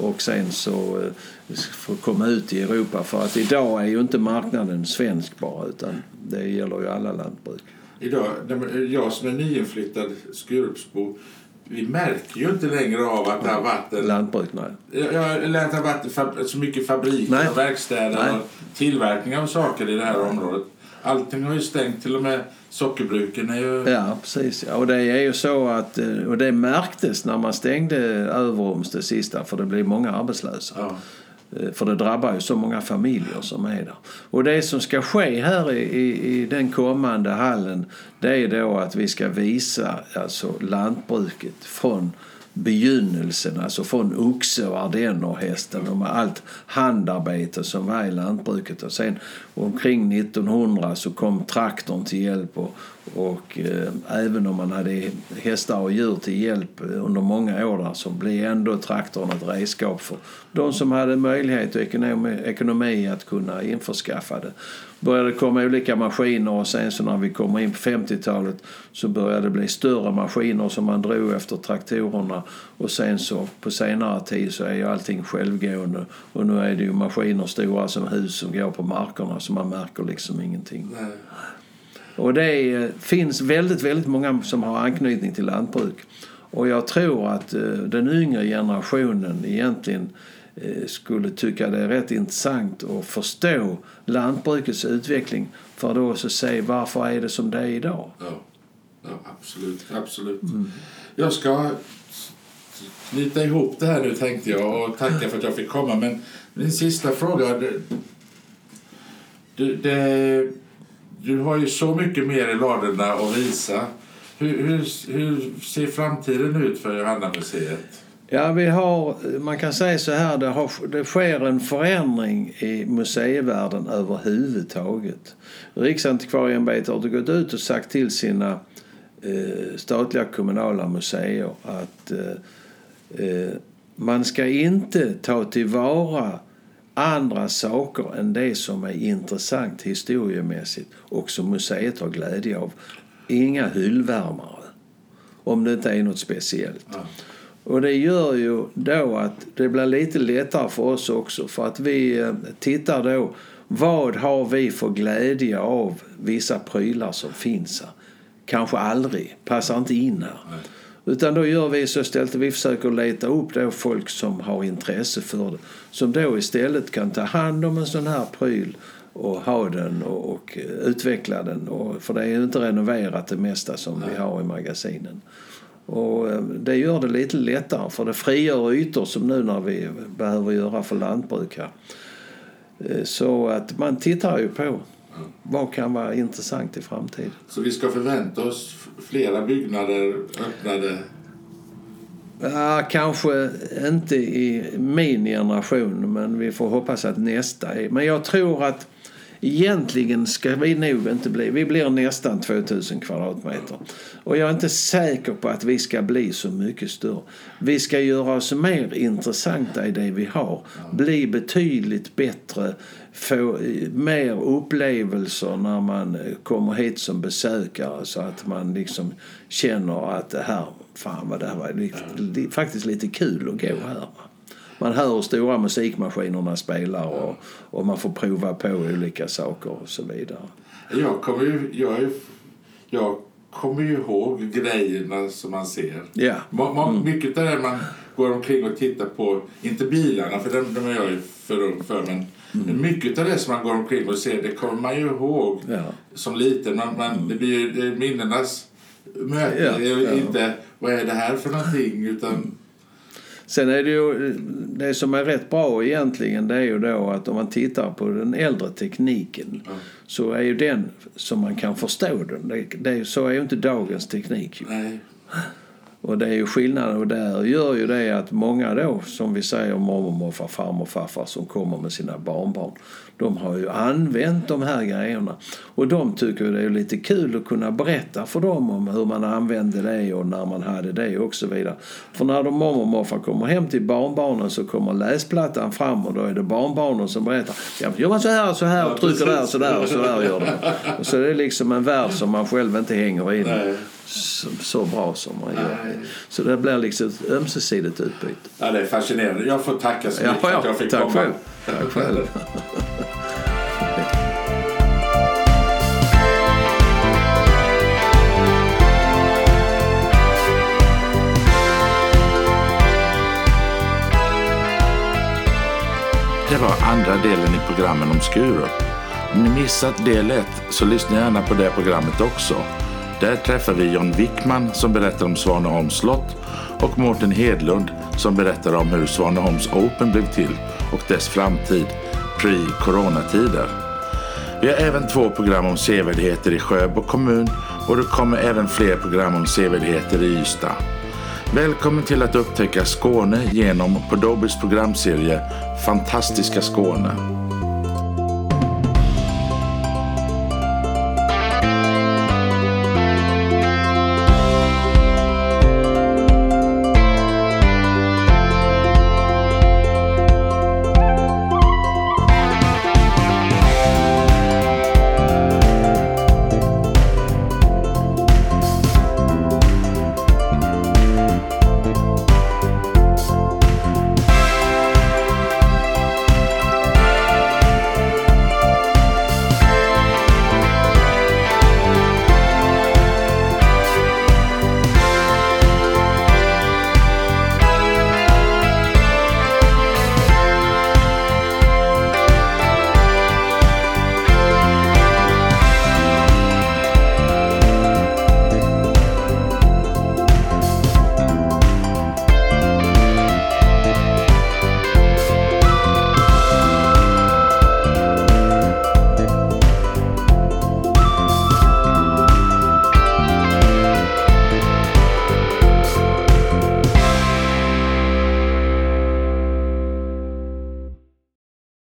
och sen så eh, få komma ut i Europa. För att idag är ju inte marknaden svensk bara utan det gäller ju alla lantbruk.
Idag, när jag som är nyinflyttad Skurupsbo, vi märker ju inte längre av att det har varit en
Lantbruk, nej.
Jag att det har varit så mycket fabriker
Nej.
och verkstäder
Nej.
och tillverkning av saker i det här området. Allting har ju stängt, till och med sockerbruken är ju...
Ja, precis. Och det är ju så att, eh, och det märktes när man stängde Överums det sista för det blev många arbetslösa.
Ja.
Eh, För det drabbar ju så många familjer som är där. Och det som ska ske här i, i, i den kommande hallen det är då att vi ska visa alltså lantbruket från begynnelsen, alltså från oxe och ardennerhästen och med allt handarbete som var i lantbruket. Och sen omkring 1900 så kom traktorn till hjälp och, och eh, även om man hade hästar och djur till hjälp under många år där så blev ändå traktorn ett redskap för de som hade möjlighet och ekonomi, ekonomi att kunna införskaffa det började komma olika maskiner och sen så när vi kommer in på 50-talet så började det bli större maskiner som man drog efter traktorerna och sen så på senare tid så är ju allting självgående och nu är det ju maskiner stora som hus som går på markerna så man märker liksom ingenting.
Nej.
Och det eh, finns väldigt, väldigt många som har anknytning till lantbruk. Och jag tror att eh, den yngre generationen egentligen skulle tycka det är rätt intressant att förstå lantbrukets utveckling för att då också se varför är det som det är idag.
Ja, ja absolut. absolut. Mm. Jag ska knyta ihop det här nu tänkte jag och tacka för att jag fick komma. Men min sista fråga. Du, det, du har ju så mycket mer i ladorna att visa. Hur, hur, hur ser framtiden ut för Johanna-museet?
Ja, vi har, man kan säga så här, det, har, det sker en förändring i museivärlden överhuvudtaget. Riksantikvarieämbetet har gått ut och sagt till sina eh, statliga kommunala museer att eh, eh man ska inte ta tillvara andra saker än det som är intressant historiemässigt och som museet har glädje av. Inga hyllvärmare, om det inte är något speciellt. Ja. Och det gör ju då att det blir lite lättare för oss också för att vi eh, tittar då vad har vi för glädje av vissa prylar som finns här? Kanske aldrig, passar inte in här. Utan då gör vi så istället att vi försöker leta upp då folk som har intresse för det. Som då istället kan ta hand om en sån här pryl och ha den och, och utveckla den. Och, för det är ju inte renoverat det mesta som Nej. vi har i magasinen. Och eh, det gör det lite lättare för det frigör ytor som nu när vi behöver göra för lantbruk här. Eh, så att man tittar ju på vad kan vara intressant i framtiden.
Så vi ska förvänta oss flera byggnader öppnade?
Ja, kanske inte i min generation, men vi får hoppas att nästa är. Men jag tror att Egentligen ska vi nog inte bli, vi blir nästan 2000 kvadratmeter. Och jag är inte säker på att vi ska bli så mycket större. Vi ska göra oss mer intressanta i det vi har. Bli betydligt bättre, få eh, mer upplevelser när man eh, kommer hit som besökare så att man liksom känner att det här, fan vad det här var faktiskt lite kul att gå här man hör hur stora musikmaskinerna spelar och, och man får prova på olika saker och så vidare.
Jag kommer ju, jag, jag kommer ju ihåg grejerna som man ser.
Yeah.
Mm. Mycket av det man går omkring och tittar på, inte bilarna för de, de är jag ju för ung för, men mm. mycket av det som man går omkring och ser det kommer man ju ihåg yeah. som liten. Man, man, mm. Det blir ju minnenas möte. Yeah. Yeah. Inte vad är det här för någonting utan
Sen är det ju, det som är rätt bra egentligen det är ju då att om man tittar på den äldre tekniken mm. så är ju den som man kan förstå den. Det, det, så är ju inte dagens teknik.
Nej.
Och det är ju skillnaden och där gör ju det att många då, som vi säger mormor, morfar, farmor, farfar som kommer med sina barnbarn. De har ju använt de här grejerna. Och de tycker det är lite kul att kunna berätta för dem om hur man använde det och när man hade det och så vidare. För när de mormor och morfar kommer hem till barnbarnen så kommer läsplattan fram och då är det barnbarnen som berättar. Ja, gör man så här och så här och trycker där så där och så där gör de. Och så är det liksom en värld som man själv inte hänger i så, så, bra som man gör. Så det blir liksom ett ömsesidigt utbyte.
Ja, det är fascinerande. Jag får tacka så mycket ja, ja, att jag fick
tack
komma.
Själv. Tack själv.
Det var andra delen i programmen om Skurup. Om ni missat del 1 så lyssna gärna på det programmet också. Där träffar vi John Wickman som berättar om Svaneholms slott och Mårten Hedlund som berättar om hur Svaneholms Open blev till och dess framtid pre-coronatider. Vi har även två program om sevärdheter i Sjöbo kommun och det kommer även fler program om sevärdheter i Ystad. Välkommen till att upptäcka Skåne genom Podobis programserie Fantastiska Skåne.